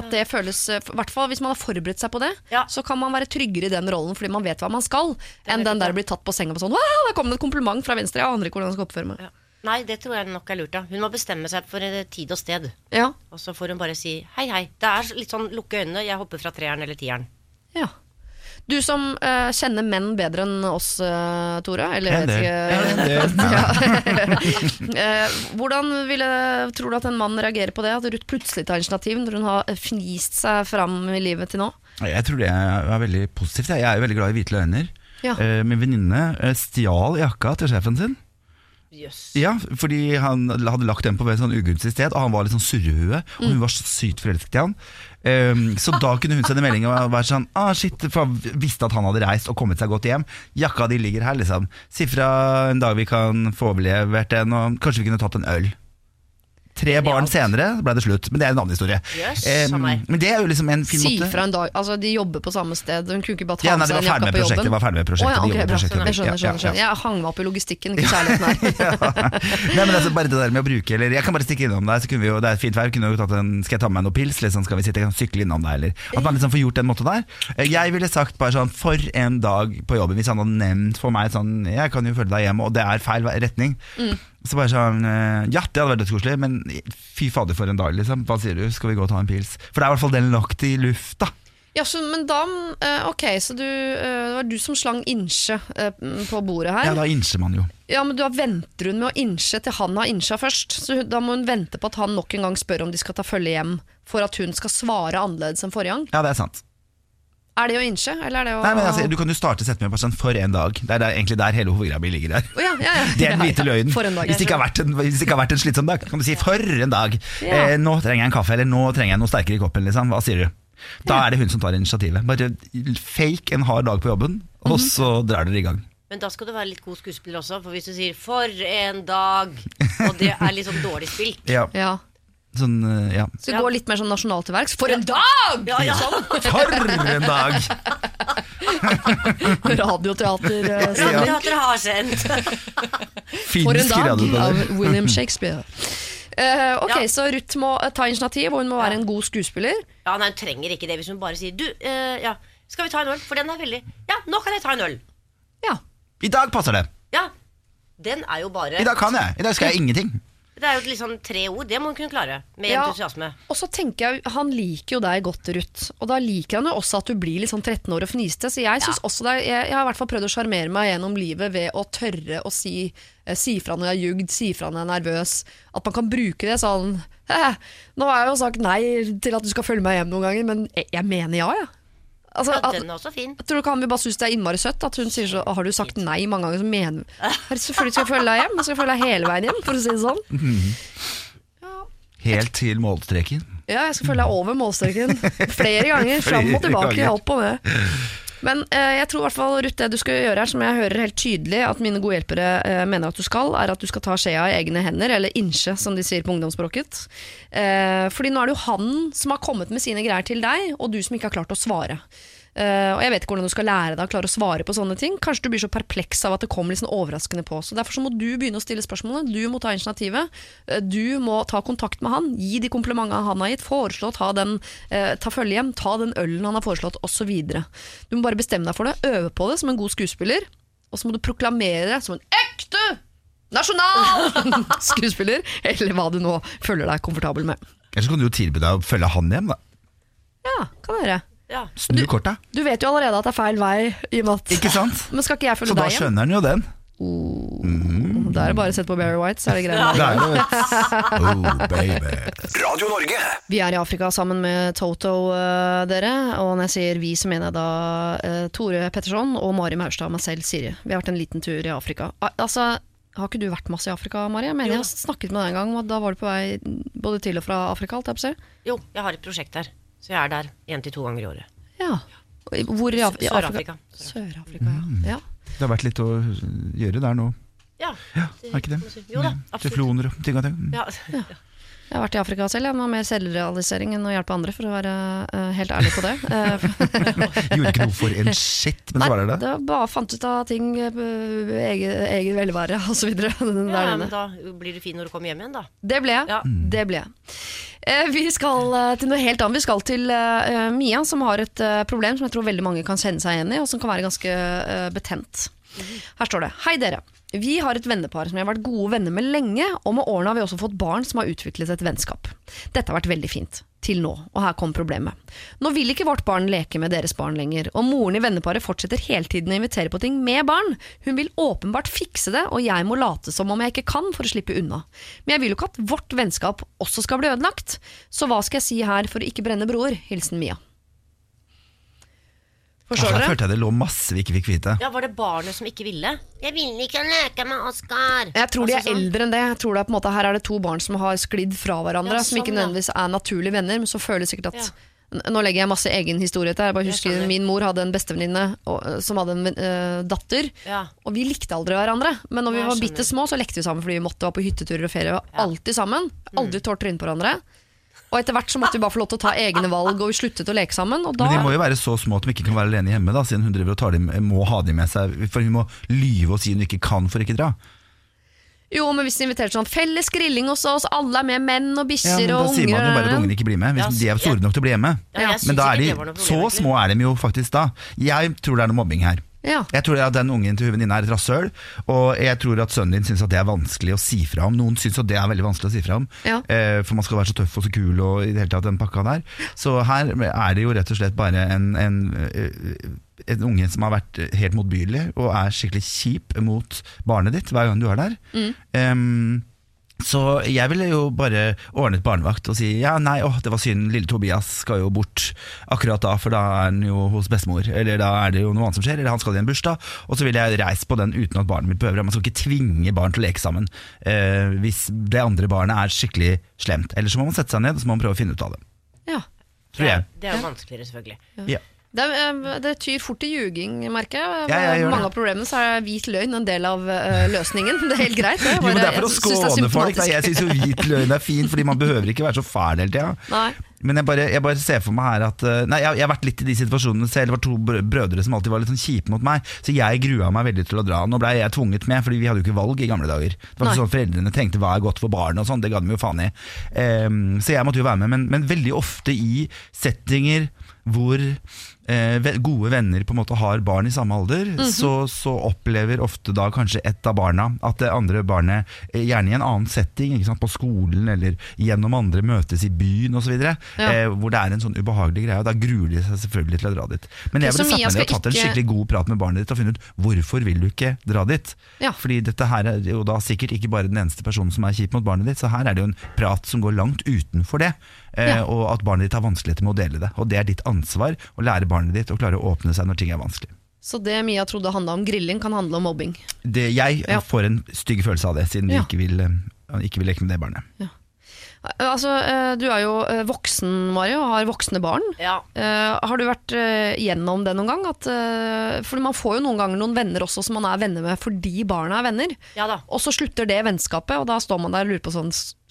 At det føles, i hvert fall hvis man har forberedt seg på det, Ja. så kan man være tryggere i den rollen fordi man vet hva man skal, enn den der der blir tatt på senga på sånn Wow, der kom det et kompliment fra venstre, jeg aner ikke hvordan jeg skal oppføre meg. Ja. Nei, det tror jeg nok er lurt. da Hun må bestemme seg for eh, tid og sted. Ja, Og så får hun bare si hei, hei. Det er litt sånn lukke øynene, jeg hopper fra treeren eller tieren. ja. Du som uh, kjenner menn bedre enn oss, uh, Tore, eller jeg vet ikke Ja. Eh, Hvordan ville, tror du at en mann reagerer på det? At Ruth plutselig tar initiativ når hun har fnist seg fram i livet til nå? Jeg tror det er veldig positivt. Jeg er jo veldig glad i hvite løgner. Ja. Eh, Min venninne eh, stjal jakka til sjefen sin. Jøss. Ja, fordi han hadde lagt den på et sånn ugunstig sted, og han var litt sånn surrehue, og hun var så sykt forelsket i han. Um, så da kunne hun sende melding og være sånn ah, shit, for han visste at han hadde reist og kommet seg godt hjem. Jakka di ligger her, liksom. Si fra en dag vi kan få overlevert den, og kanskje vi kunne tatt en øl. Tre barn senere ble det slutt, men det er en annen historie. Yes, Um, men det er jo liksom en fin Si måte. fra en dag, altså De jobber på samme sted, hun kunne ikke bare ta Ja, nei, med seg jakka på jobben. Det var ferdig med prosjektet. Å, ja, okay, prosjektet. Jeg skjønner, Ja, ja, skjønner, skjønner. ja. Jeg hang meg opp i logistikken, ikke kjærligheten her. Nei, men altså bare det der med å bruke Eller jeg kan bare stikke innom deg, så kunne vi jo, det er fint vær. Kunne jo tatt en, skal jeg ta med meg noe pils? Liksom, skal vi sitte og sykle innom deg? Eller at man liksom får gjort den måten der. Eh, Jeg ville sagt bare sånn For en dag på jobben, hvis han hadde nevnt for meg sånn Jeg kan jo følge deg hjem, og det er feil retning. retning. Så bare sånn eh, Ja, det hadde vært dødskoselig, men fy fader for en dag, liksom. Hva sier du? Skal vi gå og ta en pils? For det er i hvert fall den lagt i lufta. Ja, så, men da, eh, ok, så du, eh, det var du som slang innsje på bordet her. Ja, da innsjer man jo. Ja, men da venter hun med å innsje til han har innsja først. Så da må hun vente på at han nok en gang spør om de skal ta følge hjem, for at hun skal svare annerledes enn forrige gang. Ja, det er sant. Er det å innse, eller er det å Nei, men altså, Du kan jo starte setningen med sånn 'for en dag'. Det er der, egentlig der hele hovedgreia mi ligger der. oh, ja, ja, ja. Det er den hvite løgnen. For en dag. Hvis det ikke har vært en, hvis det ikke har vært en slitsom dag, kan du si 'for en dag'. Ja. Eh, 'Nå trenger jeg en kaffe', eller 'nå trenger jeg noe sterkere i koppen'. Liksom. Hva sier du? Da er det hun som tar initiativet. Bare fake en hard dag på jobben, og Mhm. så drar dere i gang. Men da skal du være litt god skuespiller også, for hvis du sier 'for en dag', og det er litt sånn dårlig spilt Ja, Ja. Sånn, eh, ja. Så Ja. går litt mer sånn nasjonalt til verks. For en dag! Ja, ja. For en dag! Radioteater Radioteatret har sendt. For en dag av William Shakespeare. Uh, ok, Ja. Så Ruth må eh, ta initiativ, og hun må være en god skuespiller. Ja, nei, Hun trenger ikke det hvis hun bare sier 'du, uh, ja, skal vi ta en øl?' For den er veldig Ja, nå kan jeg ta en øl. Ja, I dag passer det. Ja, den er jo bare I dag kan jeg. I dag skal jeg ingenting. Det er jo liksom tre ord. Det må hun kunne klare. Med Ja. entusiasme. Og så tenker jeg, Han liker jo deg godt, Ruth. Og da liker han jo også at du blir litt sånn 13 år og fniste. Så jeg, synes også er, jeg, jeg har i hvert fall prøvd å sjarmere meg gjennom livet ved å tørre å si, eh, si fra når jeg har jugd, si fra når jeg er nervøs. At man kan bruke det sånn Nå har jeg jo sagt nei til at du skal følge meg hjem noen ganger, men jeg, jeg mener ja, jeg. Altså, at, den er også fin. tror du kan vi bare synes det er innmari søtt At hun sier så Har du sagt nei mange ganger Så mener Selvfølgelig skal jeg følge deg hjem Jeg skal følge deg hele veien hjem For å si det sånn Helt til målstreken. Ja, jeg skal følge deg over målstreken Flere ganger Fram og tilbake. Opp og ned Men eh, jeg tror i hvert fall Ruth Det du skal gjøre her Som jeg hører helt tydelig At mine gode hjelpere eh, mener at du skal Er at du skal ta skjea i egne hender Eller innsje, som de sier på ungdomsspråket. Eh, Fordi nå er det jo han Som har kommet med sine greier til deg Og du som ikke har klart å svare Eh, og jeg vet ikke hvordan du skal lære deg å klare å svare på sånne ting. Kanskje du blir så perpleks av at det kommer litt sånn overraskende på. Så Derfor så må du begynne å stille spørsmålene. Du må ta initiativet. Uh, Du må ta kontakt med han. Gi de komplimentene han har gitt. Foreslå å ta, den, uh, ta følge hjem. Ta den ølen han har foreslått, osv. Du må bare bestemme deg for det. Øve på det som en god skuespiller. Og så må du proklamere det som en ekte nasjonal skuespiller. Eller hva du nå føler deg komfortabel med. Eller så kan du jo tilby deg å følge han hjem. da Ja, kan være. Ja. Snu korta. Du vet jo allerede at det er feil vei. I og med at Ikke sant? Men skal ikke jeg Så følge da deg hjem? skjønner han jo den. Da er det bare å sette på Barry White, så er det Det greit. er jo et Oh, baby. Radio Norge. Vi er i Afrika sammen med Toto, eh, dere. Og når jeg sier vi, så mener jeg da eh, Tore Petterson og Mari Maurstad og meg selv, Siri. Vi har vært en liten tur i Afrika. Al- Altså, har ikke du vært masse i Afrika, Mari? Jeg mener jeg har snakket med deg en gang, og da var du på vei både til og fra Afrika, alt jeg på å si. Jo, jeg har et prosjekt der. Så jeg er der én til to ganger i året. Ja. Hvor i, Af Sør-Afrika. Sør-Afrika, ja. ja. Det har vært litt å gjøre der nå. Ja. Ja, er ikke det? Jo da, absolutt. Tefloner og ting og ting. Ja. Ja. Jeg har vært i Afrika selv. Jeg må ha mer selvrealisering enn å hjelpe andre, for å være uh, helt ærlig på det. Eh, Gjorde ikke noe for en shit, men så var det det. det var bare fant ut av ting, eget, eget egen velvære osv. ja, Der men da blir du fin når du kommer hjem igjen, da. Det ble jeg. Ja. Det ble jeg. Eh, Vi skal eh, til noe helt annet. Vi skal til eh, Mia, som har et eh, problem som jeg tror veldig mange kan kjenne seg igjen i, og som kan være ganske eh, betent. Her står det Hei dere. Vi har et vennepar som vi har vært gode venner med lenge, og med årene har vi også fått barn som har utviklet et vennskap. Dette har vært veldig fint. Til nå, og her kom problemet. Nå vil ikke vårt barn leke med deres barn lenger, og moren i venneparet fortsetter hele tiden å invitere på ting med barn. Hun vil åpenbart fikse det, og jeg må late som om jeg ikke kan for å slippe unna. Men jeg vil jo ikke at vårt vennskap også skal bli ødelagt, så hva skal jeg si her for å ikke brenne broer? Hilsen Mia. Altså, Forstår der dere? følte jeg det lå masse vi ikke fikk vite. Ja, Var det barnet som ikke ville? Jeg vil ikke leke med Oskar. Jeg tror de er Altså sånn. eldre enn det. Jeg tror det er på en måte Her er det to barn som har sklidd fra hverandre, Ja, som ikke sånn, nødvendigvis er naturlige venner, men så føler de sikkert at ja. Nå legger jeg masse egen historie til. Jeg bare husker jeg Min mor hadde en bestevenninne som hadde en øh, datter. Ja. Og vi likte aldri hverandre. Men når vi var bitte små, så lekte vi sammen fordi vi måtte være på hytteturer og ferie. Vi var alltid sammen. Aldri Mm. tålt trynet på hverandre. Og etter hvert så måtte vi bare få lov til å ta egne valg, og vi sluttet å leke sammen. Og da, Men de må jo være så små at de ikke kan være alene hjemme, da, siden hun driver og tar dem, må ha dem med seg. For hun må lyve og si hun ikke kan for ikke dra. Jo, men hvis de inviterer sånn felles grilling hos oss, alle er med, menn og Ja, og unger da sier man jo bare at ungene ikke blir med, hvis Ja, de er store nok til å bli hjemme. Ja, Men da er de, så små er de jo faktisk da. Jeg tror det er noe mobbing her. Ja. Jeg tror at den ungen til venninna er et rasshøl, og jeg tror at sønnen din syns det er vanskelig å si fra om. Noen syns det er veldig vanskelig å si fra om, Ja. eh, for man skal være så tøff og så kul og i det hele tatt den pakka der. Så her er det jo rett og slett bare en, en, eh, en unge som har vært helt motbydelig og er skikkelig kjip mot barnet ditt hver gang du er der. Mm. Em, så jeg ville jo bare ordnet barnevakt og si ja, nei, åh, det var synd, lille Tobias skal jo bort akkurat da, for da er han jo hos bestemor. Eller da er det jo noe annet som skjer, eller han skal i en bursdag. Og så ville jeg reist på den uten at barnet mitt behøver det. Man skal ikke tvinge barn til å leke sammen eh, hvis det andre barnet er skikkelig slemt. Eller så må man sette seg ned og så må man prøve å finne ut av det. ja. Tror jeg. Det er jo vanskeligere, selvfølgelig. Ja. Det, eh, det tyr fort til ljuging, merker jeg. Ja, jeg Mange det. av problemene så er hvit løgn en del av eh, løsningen. Det er helt greit. Det. Jo, men det er for å skåne folk. Da. Jeg syns jo hvit løgn er fin, Fordi man behøver ikke være så fæl hele tida. Men jeg bare, jeg bare ser for meg her at eh, Nei, jeg, jeg har vært litt i de situasjonene selv. Det var to brødre som alltid var litt sånn kjipe mot meg. Så jeg grua meg veldig til å dra. Nå ble jeg tvunget med, Fordi vi hadde jo ikke valg i gamle dager. Det var ikke sånn Foreldrene tenkte hva er godt for barnet, og sånn. Det ga de jo faen i. Um, så jeg måtte jo være med. Men, men veldig ofte i settinger hvor gode venner på en måte har barn i samme alder, Mhm. så, så opplever ofte da kanskje et av barna at det andre barnet, eh, gjerne i en annen setting, på skolen eller gjennom andre møtes i byen osv., Ja. eh, hvor det er en sånn ubehagelig greie, og da gruer de seg selvfølgelig til å dra dit. Men jeg ville satt meg ned og tatt en skikkelig god prat med barnet ditt og funnet ut hvorfor vil du ikke dra dit. Ja. Fordi dette her er jo da sikkert ikke bare den eneste personen som er kjip mot barnet ditt, så her er det jo en prat som går langt utenfor det. Eh, Ja. Og at barnet ditt har vanskeligheter med å dele det. Og det er ditt ansvar å lære barnet ditt og klare å åpne seg når ting er vanskelig. Så det Mia trodde handla om grilling, kan handle om mobbing. Det, jeg Ja. får en stygg følelse av det, siden Ja. vi ikke vil, eh, ikke vil leke med det barnet. Altså, eh, Du er jo eh, voksen, Mario, og har voksne barn. Ja. Eh, har du vært eh, gjennom det noen gang? At, for Man får jo noen ganger noen venner også som man er venner med fordi barna er venner. ja da. Og så slutter det vennskapet, og da står man der og lurer på sånn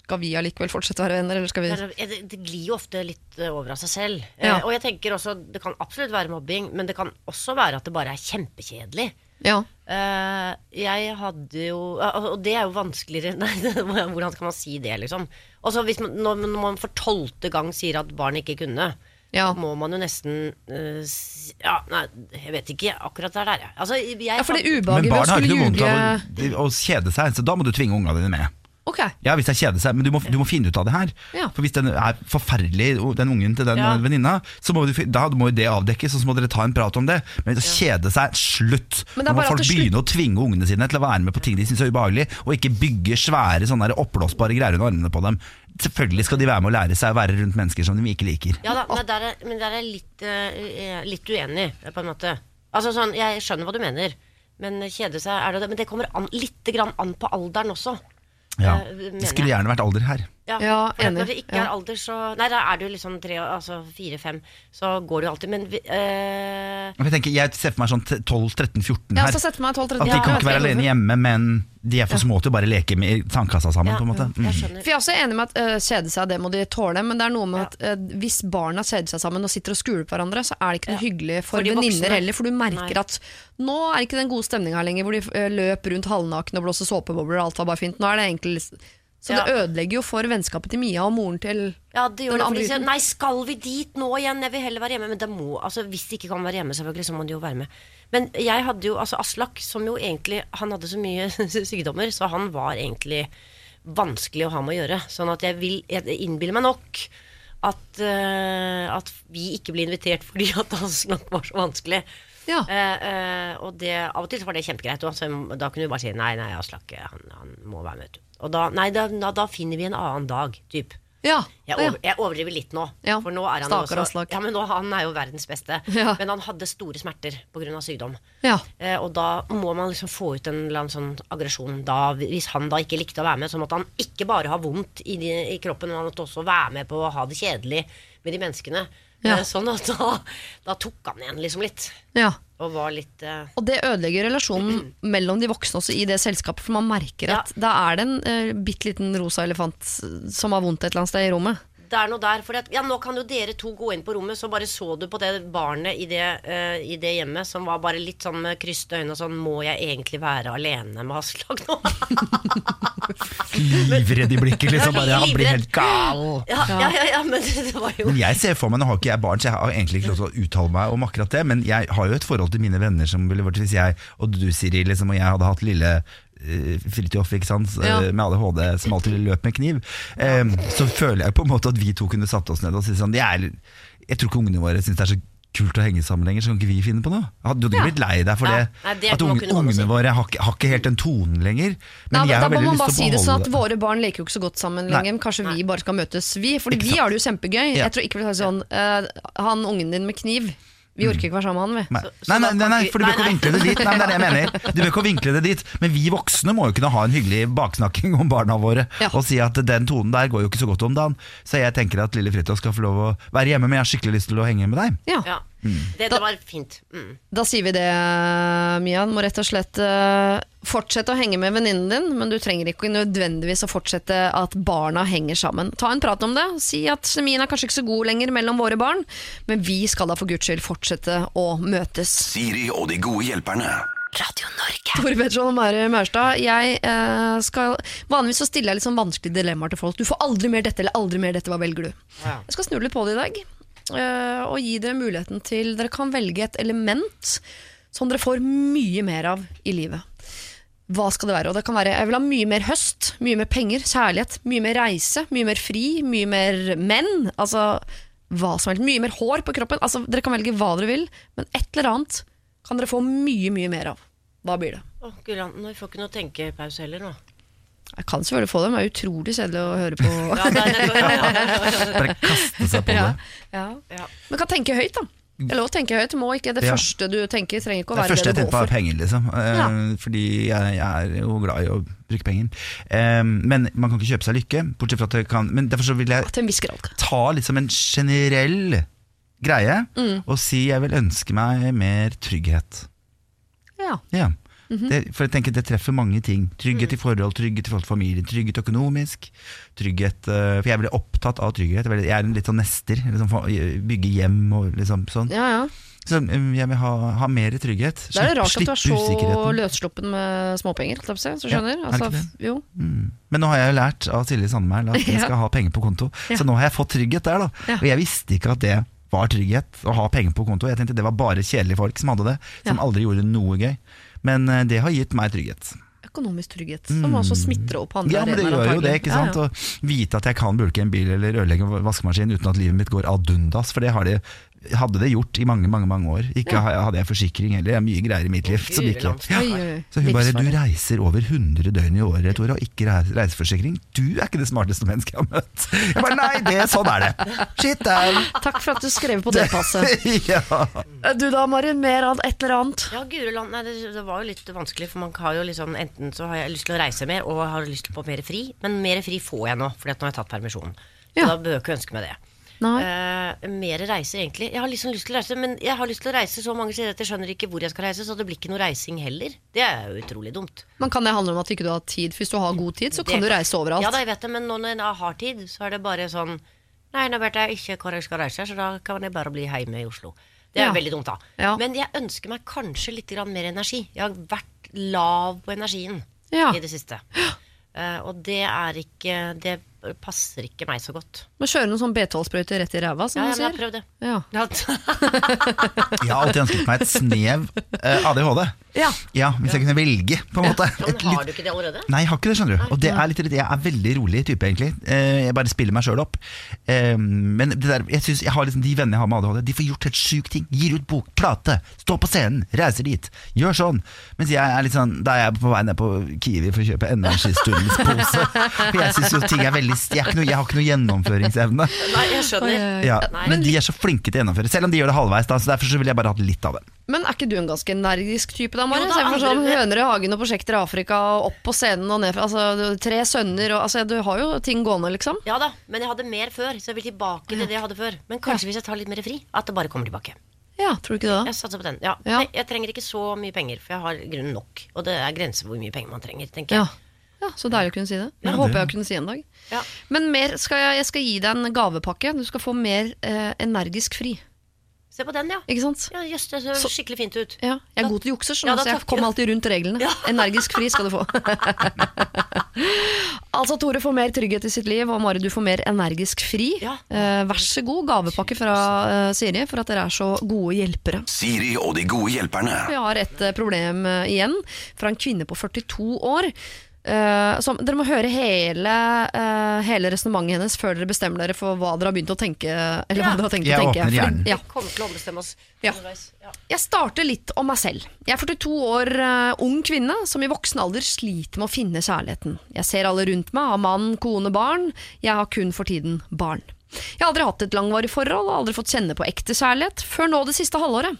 Skal vi allikevel fortsette å være venner, eller skal vi Det, det, det glir jo ofte litt eh, over av seg selv. Ja. Eh, og jeg tenker også Det kan absolutt være mobbing, men det kan også være at det bare er kjempekjedelig. Ja. Eh, jeg hadde jo ja, Og det er jo vanskeligere Nei, hvordan skal man si det, liksom? Og så hvis man, når, når man for tolvte gang sier at barn ikke kunne, Ja. må man jo nesten Ja, nei, jeg vet ikke akkurat der der, jeg. Altså, jeg ja, for det Men ubehaget ved å barn har ikke noe vondt av å, å kjede seg, så da må du tvinge ungene dine med. Ok, Ja, hvis det er seg, men du må, du må finne ut av det her. Ja. For hvis den er forferdelig, den ungen til den Ja. venninna, så må du, da må jo det avdekkes, og så må dere ta en prat om det. Men å kjede seg, slutt! Det Nå må folk begynne å tvinge ungene sine til å være med på ting de syns er ubehagelig, og ikke bygge svære sånne oppblåsbare greier under armene på dem. Selvfølgelig skal de være med å lære seg å være rundt mennesker som de ikke liker. Ja da, men der er, men der er litt, uh, litt uenig, på en måte. Altså sånn, Jeg skjønner hva du mener, men kjede seg er det det. Men det kommer an, litt grann an på alderen også. Ja. eh, Det skulle gjerne vært alder her. Ja, for enig. Når det ikke Ja. er alder, så Nei, da er du liksom tre, altså fire-fem, så går du alltid. Men vi- øh... Jeg, tenker, jeg ser for meg sånn 12-13-14 Ja, så setter meg 12-13 At de Ja, kan ikke være alene hjemme, men de er for små til å bare leke med sandkassa sammen. ja, på en måte. Jeg Mm. skjønner. For jeg er også enig med at øh, kjede seg, det må de tåle, men det er noe med at øh, hvis barna kjeder seg sammen og sitter og skuler på hverandre, så er det ikke noe hyggelig for, For venninner heller, for du merker Nei. at nå er ikke den gode stemninga lenger, hvor de øh, løp rundt halvnakne og blåste såpebobler og alt var bare fint. Nå er det egentlig Så det ødelegger jo for vennskapet til Mia og moren til Ja, det gjør det. Andre gutten. nei, skal vi dit nå igjen? Jeg vil heller være hjemme. Men det må, altså, hvis de ikke kan være hjemme, selvfølgelig, så må de jo være med. Men jeg hadde jo, altså Aslak, som jo egentlig Han hadde så mye sykdommer, så han var egentlig vanskelig å ha med å gjøre. Sånn at jeg vil Jeg innbiller meg nok at, uh, at vi ikke ble invitert fordi at Aslak var så vanskelig. Ja. Uh, uh, og det, av og til så var det kjempegreit. Også, da kunne du bare si nei, nei, Aslak han, han må være med. Og da, nei, da, da, finner vi en annen dag, typ. Ja. Jeg, over, jeg overdriver litt nå. Ja, For nå er han også ja, men nå, Han er jo verdens beste. Ja. Men han hadde store smerter pga. sykdom. ja. Eh, og da må man liksom få ut en eller annen sånn aggresjon. Hvis han da ikke likte å være med, så måtte han ikke bare ha vondt i, de, i kroppen, men han måtte også være med på å ha det kjedelig med de menneskene. Ja. Eh, sånn at da, da tok han igjen liksom litt. ja. Og var litt uh... Og det ødelegger relasjonen mellom de voksne også i det selskapet, for man merker Ja. at da er det en uh, bitte liten rosa elefant som har vondt et eller annet sted i rommet. Det er noe der. For ja, nå kan jo dere to gå inn på rommet, så bare så du på det barnet i det, uh, i det hjemmet som var bare litt sånn med kryste øyne og sånn Må jeg egentlig være alene med Aslak nå? Livredd i blikket, liksom. Bare, han blir helt gal. ja, ja, ja, ja, men det, det var jo Men jeg ser for meg, Nå har ikke jeg barn, så jeg har egentlig ikke lov til å uttale meg om akkurat det, men jeg har jo et forhold til mine venner som ville vært hvis jeg og du, Siri, liksom, og jeg hadde hatt lille Fridtjof ikke sant, Ja. eh, med ADHD som alltid løp med kniv, eh, så føler jeg på en måte at vi to kunne satt oss ned og si sånn er, Jeg tror ikke ungene våre syns det er så kult å henge sammen lenger, så kan ikke vi finne på noe? Hadde du ikke Ja. blitt lei deg for Ja. det? Nei, det at unge, ungene våre har, ikke- har ikke helt den tonen lenger? Men Da, jeg da har må veldig man lyst bare til å si det sånn beholde at våre barn leker jo ikke så godt sammen Nei. lenger. Kanskje vi bare skal møtes, vi. Fordi Ikke vi sant. har det jo kjempegøy. Ja. Jeg tror ikke vi skal si sånn uh, Han ungen din med kniv, vi orker ikke være sammen med han, vi. Nei, Så- så nei, nei, da nei, kan nei, vi- for du bør ikke vinkle det dit. Nei, men det er det jeg mener. Du bør ikke vinkle det dit. Men vi voksne må jo kunne ha en hyggelig baksnakking om barna våre. Ja. Og si at den tonen der går jo ikke så godt om dagen. Så jeg tenker at lille Fridtjof skal få lov å være hjemme, men jeg har skikkelig lyst til å henge med deg. Ja. Ja. Det, det var fint. Mm. Da sier vi det, Mia. Du må rett og slett uh, fortsette å henge med venninnen din, men du trenger ikke nødvendigvis å fortsette at barna henger sammen. Ta en prat om det. Si at kjemien er kanskje ikke så god lenger mellom våre barn, men vi skal da for guds skyld fortsette å møtes. Siri og de gode hjelperne. Radio Norge. Tore Petterson og Mari Maurstad, jeg eh, skal Vanligvis så stiller jeg litt sånn vanskelige dilemmaer til folk. Du får aldri mer dette eller aldri mer dette, hva velger du? Ja. Jeg skal snu litt på det i dag. Eh, og gi dere muligheten til Dere kan velge et element som dere får mye mer av i livet. Hva skal det være? Og det kan være Jeg vil ha mye mer høst, mye mer penger, kjærlighet, mye mer reise, mye mer fri, mye mer menn. Altså hva som helst. Mye mer hår på kroppen. Altså, dere kan velge hva dere vil, men et eller annet kan dere få mye, mye mer av. Hva blir det? Å, Gud, nå får ikke noe tenkepause heller nå. Jeg kan selvfølgelig få dem, det er utrolig kjedelig å høre på. Det går. Bare kaste seg på Ja. det. Ja. Ja. Men kan tenke høyt, da. Det er lov å tenke høyt. Må ikke det Ja. første du tenker, trenger ikke å være Det være første det jeg tenker på er penger, liksom. Eh, Ja. Fordi jeg, jeg er jo glad i å bruke penger. Eh, men man kan ikke kjøpe seg lykke, bortsett fra at det kan Men derfor så vil jeg Til en viss grad. ta liksom en generell greie Mm. og si jeg vil ønske meg mer trygghet. Ja. Ja. Mhm. det, for jeg tenker det treffer mange ting. Trygghet i forhold, trygghet i forhold til familien, trygghet økonomisk. Trygghet uh, For jeg er veldig opptatt av trygghet. Jeg er en litt sånn nester. Liksom, bygge hjem og liksom sånn. ja, ja. Så eh, jeg vil ha, ha mer trygghet. Det er rart at du er så løssluppen med småpenger. Så skjønner ja, altså. Mm. Men nå har jeg jo lært av Silje Sandmæl at jeg skal ha penger på konto. Så nå har jeg fått trygghet der, da. Og jeg visste ikke at det var trygghet å ha penger på konto. Jeg tenkte det var bare kjedelige folk som hadde det, som aldri gjorde noe gøy. Men eh, det har gitt meg trygghet. Økonomisk trygghet, som også smitter opp andre Mm. Ja, men det gjør jo det, ikke sant? Ja, ja. Å vite at jeg kan bulke en bil eller ødelegge en vaskemaskin uten at livet mitt går ad undas, for det har det, hadde det gjort i mange, mange mange år. Ikke ja. hadde jeg forsikring heller, jeg har mye greier i mitt liv. som ja. Så hun bare, du reiser over 100 døgn i året, Tore, og ikke reiseforsikring. Du er ikke det smarteste mennesket jeg har møtt. Jeg bare, nei, det, sånn er det. Shit, down. Takk for at du skrev på det passet. ja. Du da, Marin, mer av et eller annet? Ja, Guri land, nei, det, det var jo litt vanskelig, for man har jo liksom Enten så har jeg lyst til å reise mer og har lyst på mer fri, men mer fri får jeg nå, fordi at nå har jeg tatt permisjon. Så Ja. da bør jeg ikke ønske meg det. Nei. Eh, mer reiser, egentlig. Jeg har liksom lyst til å reise, men jeg har lyst til å reise så mange steder at jeg skjønner ikke hvor jeg skal reise, så det blir ikke noe reising heller. Det er jo utrolig dumt. Men kan det handle om at ikke du har tid? Hvis du har god tid, så kan Det- du reise overalt. Ja da, jeg vet det, men nå når jeg har tid, så er det bare sånn Nei, nå vet jeg ikke hvor jeg skal reise, så da kan jeg bare bli hjemme i Oslo. Det er Ja. veldig dumt, da. Ja. Men jeg ønsker meg kanskje litt mer energi. Jeg har vært lav på energien Ja. i det siste. Uh, og det er ikke Det passer ikke meg så godt. Men kjøre noen sånn B12-sprøyter rett i ræva, som Ja, ja, du men jeg har sier. prøvd det. Ja. Ja. Jeg har alltid ønsket meg et snev eh, ADHD. Ja. Ja, Hvis jeg kunne velge, på en måte. Men Et har du ikke det allerede? Nei, jeg har ikke det, skjønner du. Og det er litt, jeg er veldig rolig type, egentlig. Eh, Jeg bare spiller meg sjøl opp. Eh, Men det der, jeg synes jeg har liksom de vennene jeg har med ADHD, de får gjort helt sjuke ting. Gir ut bok, plate, står på scenen, reiser dit. Gjør sånn. Mens jeg er litt sånn, da er jeg på vei ned på Kiwi for å kjøpe enda en skistundspose. For jeg syns jo ting er veldig jeg, er ikke noe, jeg har ikke noe gjennomføringsevne. Nei, jeg skjønner. Ja, Nei. men de er så flinke til å gjennomføre, selv om de gjør det halvveis. Da, så Derfor så ville jeg bare hatt litt av det. Men er ikke du en ganske energisk type, da, Mari? Sånn Høner i hagen og prosjekter i Afrika, og opp på scenen og ned fra altså, Tre sønner og altså, Du har jo ting gående, liksom. Ja da, men jeg hadde mer før, så jeg vil tilbake til det jeg hadde før. Men kanskje hvis jeg tar litt mer fri, at det bare kommer tilbake. Ja, tror du ikke det? da? Jeg satser på den. Ja. Ja. Jeg, jeg trenger ikke så mye penger, for jeg har grunnen nok. Og det er grenser for hvor mye penger man trenger, tenker Ja. jeg. Ja, Så deilig å kunne si det. Det Ja, håper jeg å kunne si en dag. Ja. Men mer skal jeg, jeg skal gi deg en gavepakke. Du skal få mer eh, energisk fri. Se på den, ja. Ikke sant? Ja, Jøss, det ser Så- skikkelig fint ut. Ja, jeg er Da- god til å jukse, Ja, da så jeg kommer alltid rundt reglene. Ja. Energisk fri skal du få. altså, Tore får mer trygghet i sitt liv, og Mari, du får mer energisk fri. Ja. Eh, vær så god, gavepakke fra eh, Siri, for at dere er så gode hjelpere. Siri og de gode hjelperne. Vi har et eh, problem eh, igjen, fra en kvinne på 42 år. Eh, som, dere må høre hele, uh, hele resonnementet hennes før dere bestemmer dere for hva dere har begynt å tenke. Eller hva dere har tenkt Jeg å tenke. åpner hjernen. ja. Kommer til å ombestemme oss Ja. Ja. Jeg starter litt om meg selv. Jeg er 42 år uh, ung kvinne som i voksen alder sliter med å finne kjærligheten. Jeg ser alle rundt meg, har mann, kone, barn. Jeg har kun for tiden barn. Jeg har aldri hatt et langvarig forhold og aldri fått kjenne på ekte kjærlighet før nå det siste halvåret.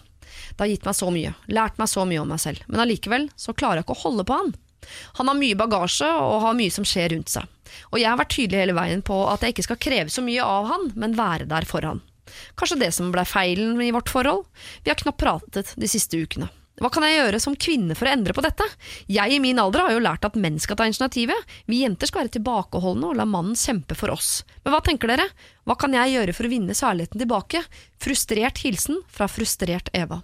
Det har gitt meg så mye, lært meg så mye om meg selv, men allikevel så klarer jeg ikke å holde på han. Han har mye bagasje og har mye som skjer rundt seg. Og jeg har vært tydelig hele veien på at jeg ikke skal kreve så mye av han, men være der for han. Kanskje det som ble feilen i vårt forhold? Vi har knapt pratet de siste ukene. Hva kan jeg gjøre som kvinne for å endre på dette? Jeg i min alder har jo lært at menn skal ta initiativet. Vi jenter skal være tilbakeholdne og la mannen kjempe for oss. Men hva tenker dere? Hva kan jeg gjøre for å vinne særligheten tilbake? Frustrert hilsen fra frustrert Eva.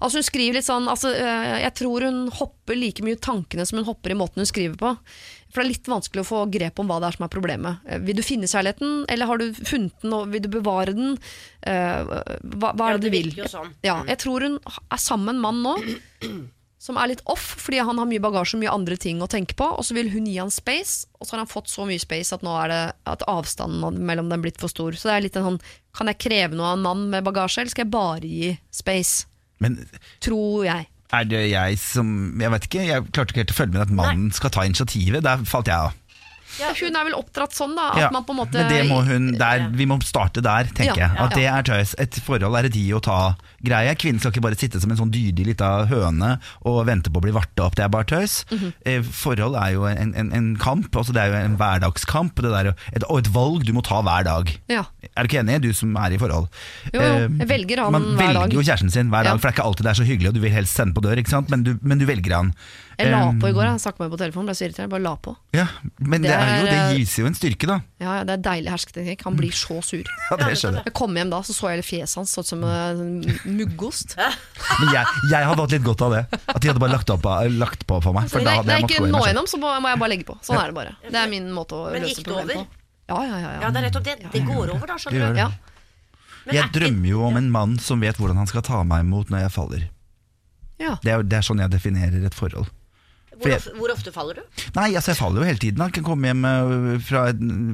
Altså Hun skriver litt sånn altså, øh, Jeg tror hun hopper like mye tankene som hun hopper i måten hun skriver på. For det er litt vanskelig å få grep om hva det er som er problemet. Eh, Vil du finne kjærligheten, eller har du funnet den og vil du bevare den? Eh, hva, hva er det du vil? sånn. Ja, jeg tror hun er sammen med en mann nå som er litt off, fordi han har mye bagasje og mye andre ting å tenke på. Og så vil hun gi han space, og så har han fått så mye space at nå er det at avstanden mellom dem blitt for stor. Så det er litt en sånn Kan jeg kreve noe av en mann med bagasje, eller skal jeg bare gi space? Men Tror jeg. er det jeg som Jeg vet ikke, jeg klarte ikke helt å følge med at mannen skal ta initiativet. Der falt jeg av. Hun er vel oppdratt sånn, da. At Ja, man på en måte Men det må hun der, Vi må starte der, tenker Ja, jeg. At ja. det er tøys. Et forhold er et gi og ta-greie. Kvinnen skal ikke bare sitte som en sånn dydig lita høne og vente på å bli varta opp. Det er bare tøys. Mm -hmm. Forhold er jo en, en, en kamp. Altså det er jo en hverdagskamp. Det der, et, og et valg du må ta hver dag. Ja. Er du ikke enig, du som er i forhold? Jo, jo. Eh, Jeg velger han Man hver dag. velger jo kjæresten sin hver dag, Ja. for det er ikke alltid det er så hyggelig, og du vil helst sende på dør, ikke sant? Men, du, men du velger han. Jeg la Eh, på i går. Jeg snakket med på telefonen, ble så irritert. Jeg bare la på. Ja, men det, Det er jo, det er- jo en styrke, da. Ja, ja, Det er deilig hersketeknikk. Han blir så sur. Ja, det skjønner jeg. Jeg kom hjem da, så så jeg fjeset hans, sånn som uh, muggost. Men jeg, jeg hadde hatt litt godt av det. At de hadde bare lagt, opp, lagt på for meg. For da Nei, jeg ikke nå gjennom, så må jeg bare legge på. Sånn er det bare. Det er min måte å Men løse problemet over? på. Ja, ja, ja. Ja, ja. det er nettopp det. Det går over, da, Det skjønner gjør du. det. ja. Men Jeg drømmer jo om en mann som vet hvordan han skal ta meg imot når jeg faller. ja. Det er, det er sånn jeg definerer et forhold. Hvor, jeg, hvor ofte faller du? Nei, altså jeg faller jo hele tiden. Jeg kan komme hjem øh, fra,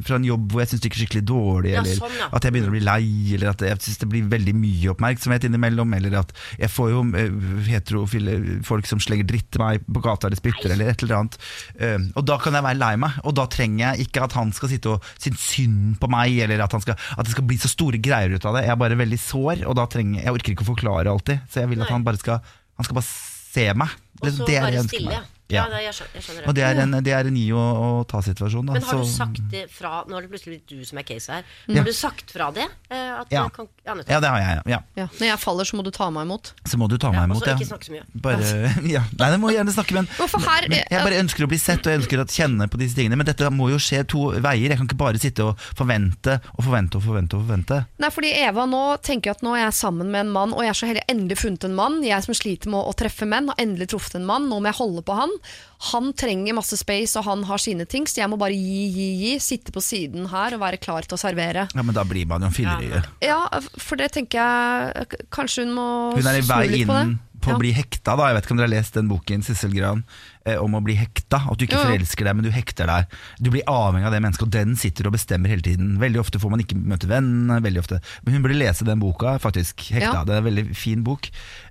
fra en jobb hvor jeg syns det gikk skikkelig dårlig, Ja, eller sånn, ja. at jeg begynner å bli lei, eller at jeg syns det blir veldig mye oppmerksomhet innimellom, eller at jeg får jo øh, heterofile folk som slenger dritt til meg på gata eller spytter, eller et eller annet. Øh, og da kan jeg være lei meg, og da trenger jeg ikke at han skal sitte og synes synd på meg, eller at, han skal, at det skal bli så store greier ut av det. Jeg er bare veldig sår, og da trenger jeg orker ikke å forklare alltid, så jeg vil at Nei. han bare skal Han skal bare se meg. Og så bare stille. meg. Ja, Ja. jeg, skjønner, jeg skjønner Og det. det er en, det er en gi og, og ta-situasjon. Men har du så- sagt det fra Nå har det plutselig blitt du som er case her. Har du sagt fra det? Eh, At Ja. det kan, ja, nettopp. Ja, det har jeg. Ja. ja. Når jeg faller, så må du ta meg imot. Så må du ta meg og imot, så ja. ikke snakke så mye. Bare, ja. Nei, det må jeg gjerne snakke, men, Hvorfor her- men jeg bare ønsker å bli sett, og jeg ønsker å kjenne på disse tingene. Men dette må jo skje to veier. Jeg kan ikke bare sitte og forvente og forvente og forvente. og forvente Nei, fordi Eva nå tenker at nå er jeg sammen med en mann, og jeg er så heldig endelig funnet en mann. Jeg som sliter med å treffe menn, har endelig truffet en mann. Nå må jeg holde på han. Han trenger masse space, og han har sine ting, så jeg må bare gi, gi, gi. Sitte på siden her og være klar til å servere. Ja, Men da blir man jo en fyllerye. Ja, for det tenker jeg Kanskje hun må Hun er i snu vei litt på det. inn på Ja. å bli hekta. da Jeg vet ikke om dere har lest den boken Sissel Gran eh, om å bli hekta. At du ikke forelsker deg, men du hekter deg. Du blir avhengig av det mennesket, og den sitter og bestemmer hele tiden. Veldig ofte får man ikke møte vennene. veldig ofte Men hun burde lese den boka, faktisk. Hekta. Ja. Det er en veldig fin bok.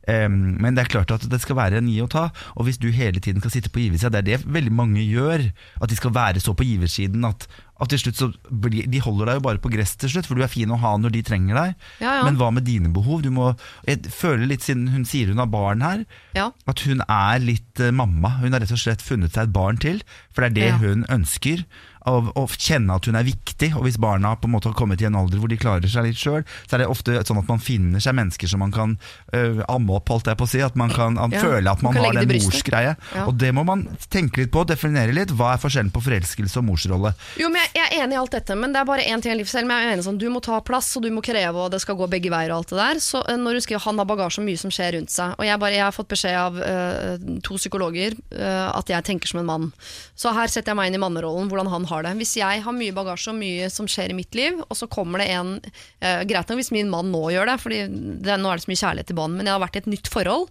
Men det er klart at det skal være en gi og ta. Og hvis du hele tiden skal sitte på giversida, det er det veldig mange gjør. At de skal være så på giversiden at, at til slutt så blir, De holder deg jo bare på gress til slutt, for du er fin å ha når de trenger deg. Ja, ja. Men hva med dine behov? Du må, jeg føler litt, siden hun sier hun har barn her, Ja. at hun er litt eh, mamma. Hun har rett og slett funnet seg et barn til, for det er det hun ønsker. Å å kjenne at hun er viktig, og hvis barna på en måte har kommet i en alder hvor de klarer seg litt sjøl, så er det ofte sånn at man finner seg mennesker som man kan uh, amme opp, holdt jeg på å si. At man kan at Ja, føle at man man har den morsgreia. Ja. Og det må man tenke litt på, definere litt. Hva er forskjellen på forelskelse og morsrolle? Jo, men jeg, jeg er enig i alt dette, men det er bare én ting i livet selv. Men jeg er enig sånn, Du må ta plass, og du må kreve, og det skal gå begge veier. og alt det der Så eh, når du skriver han har bagasje og mye som skjer rundt seg Og jeg, bare, jeg har fått beskjed av uh, to psykologer eh, at jeg tenker som en mann. Så her setter jeg meg inn i mannerollen, hvordan han har det. Hvis jeg har mye bagasje og mye som skjer i mitt liv, og så kommer det en eh, Greit nok hvis min mann nå gjør det, Fordi nå er det så mye kjærlighet i bånd, men jeg har vært i et nytt forhold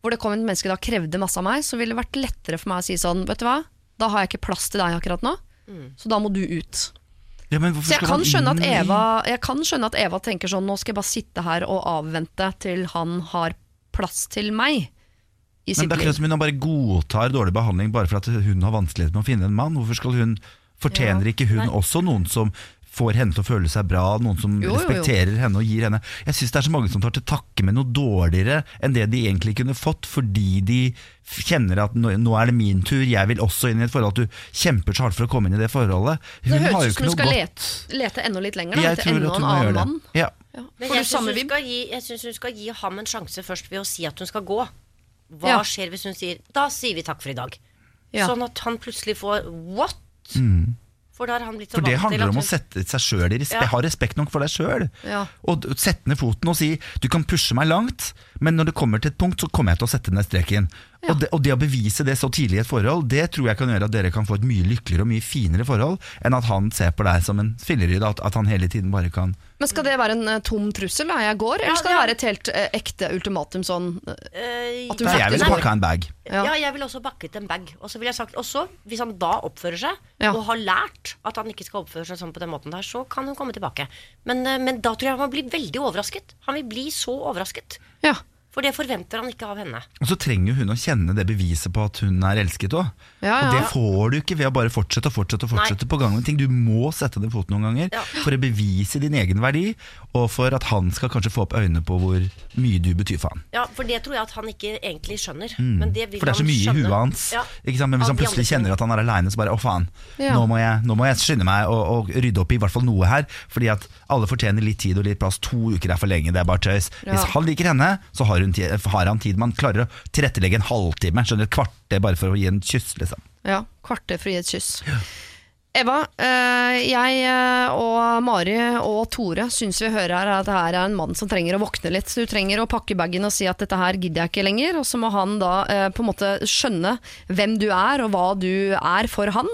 hvor det kom et menneske da krevde masse av meg, så ville det vært lettere for meg å si sånn Vet du hva, da har jeg ikke plass til deg akkurat nå, så da må du ut. Ja, men Så jeg kan, skjønne at Eva, jeg kan skjønne at Eva tenker sånn Nå skal jeg bare sitte her og avvente til han har plass til meg i Men det er akkurat som hun bare godtar dårlig behandling bare for at hun har vanskeligheter med å finne en mann. Hvorfor skal hun Fortjener Ja. ikke hun Nei. også noen som får henne til å føle seg bra, noen som Jo, jo, jo. respekterer henne og gir henne Jeg syns det er så mange som tar til takke med noe dårligere enn det de egentlig kunne fått, fordi de kjenner at nå, nå er det min tur, jeg vil også inn i et forhold. At du kjemper så hardt for å komme inn i det forholdet. Hun Det har høres jo ut som du skal lete, lete enda litt lenger, da, Jeg etter enda en annen mann. Ja. Ja. Men jeg syns hun, vibb? skal gi- jeg synes hun skal gi ham en sjanse først ved å si at hun skal gå. Hva Ja. skjer hvis hun sier 'da sier vi takk for i dag'? Ja. Sånn at han plutselig får 'what'? For da har han blitt så For det handler om å sette seg sjøl i respekt. Ja. Ha respekt nok for deg sjøl. Ja. Og sette ned foten og si du kan pushe meg langt, men når det kommer til et punkt, så kommer jeg til å sette ned streken. Og, det, og det å bevise det så tidlig i et forhold, det tror jeg kan gjøre at dere kan få et mye lykkeligere og mye finere forhold enn at han ser på deg som en filleryd. At, at han hele tiden bare kan Men skal det være en uh, tom trussel da jeg går, eller Ja, skal det ja. være et helt uh, ekte ultimatum sånn Eh, At du Nei, jeg ville faktisk- pakka en bag. Ja. Ja. jeg ville også bakket en bag. Og så ville jeg sagt også, hvis han da oppfører seg, Ja. og har lært at han ikke skal oppføre seg sånn på den måten der, så kan hun komme tilbake. Men, men da tror jeg han blir veldig overrasket. Han vil bli så overrasket. Ja. For det forventer han ikke av henne. Og så trenger hun å kjenne det beviset på at hun er elsket òg. Ja, Og det får du ikke ved å bare fortsette og fortsette og fortsette på gang med ting. Du må sette den foten noen ganger Ja. for å bevise din egen verdi, og for at han skal kanskje få opp øynene på hvor mye du betyr for han. Ja, For det tror jeg at han ikke egentlig skjønner. Men det vil Mm. For det er så mye i huet hans. Ja. Ikke sant? Men hvis han plutselig kjenner at han er aleine, så bare å faen, Ja. nå, må jeg, nå må jeg skynde meg og, og rydde opp i hvert fall noe her. Fordi at alle fortjener litt tid og litt plass. To uker er for lenge, det er bare tøys. Ja. Hvis han liker henne, så har, hun tid, har han tid. Man klarer å tilrettelegge en halvtime, skjønner et kvarter bare for å gi en kyss, liksom. Ja, kvarter for å gi et kyss. Eva, eh, jeg eh, og Mari og Tore syns vi hører her at det her er en mann som trenger å våkne litt. Så du trenger å pakke bagen og si at dette her gidder jeg ikke lenger. Og så må han da eh, på en måte skjønne hvem du er og hva du er for han.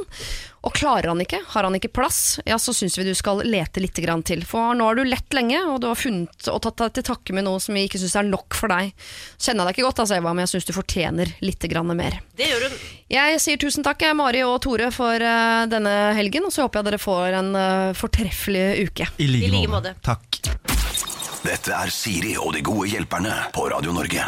Og klarer han ikke, har han ikke plass, ja så syns vi du skal lete litt grann til. For nå har du lett lenge, og du har funnet og tatt deg til takke med noe som vi ikke syns er nok for deg. Kjenner jeg deg ikke godt, altså, Eva, men jeg syns du fortjener litt grann mer. Det gjør hun. Jeg sier tusen takk, jeg, Mari og Tore, for uh, denne helgen. Og så håper jeg dere får en uh, fortreffelig uke. I like, I like måte. måte. Takk. Dette er Siri og de gode hjelperne på Radio Norge.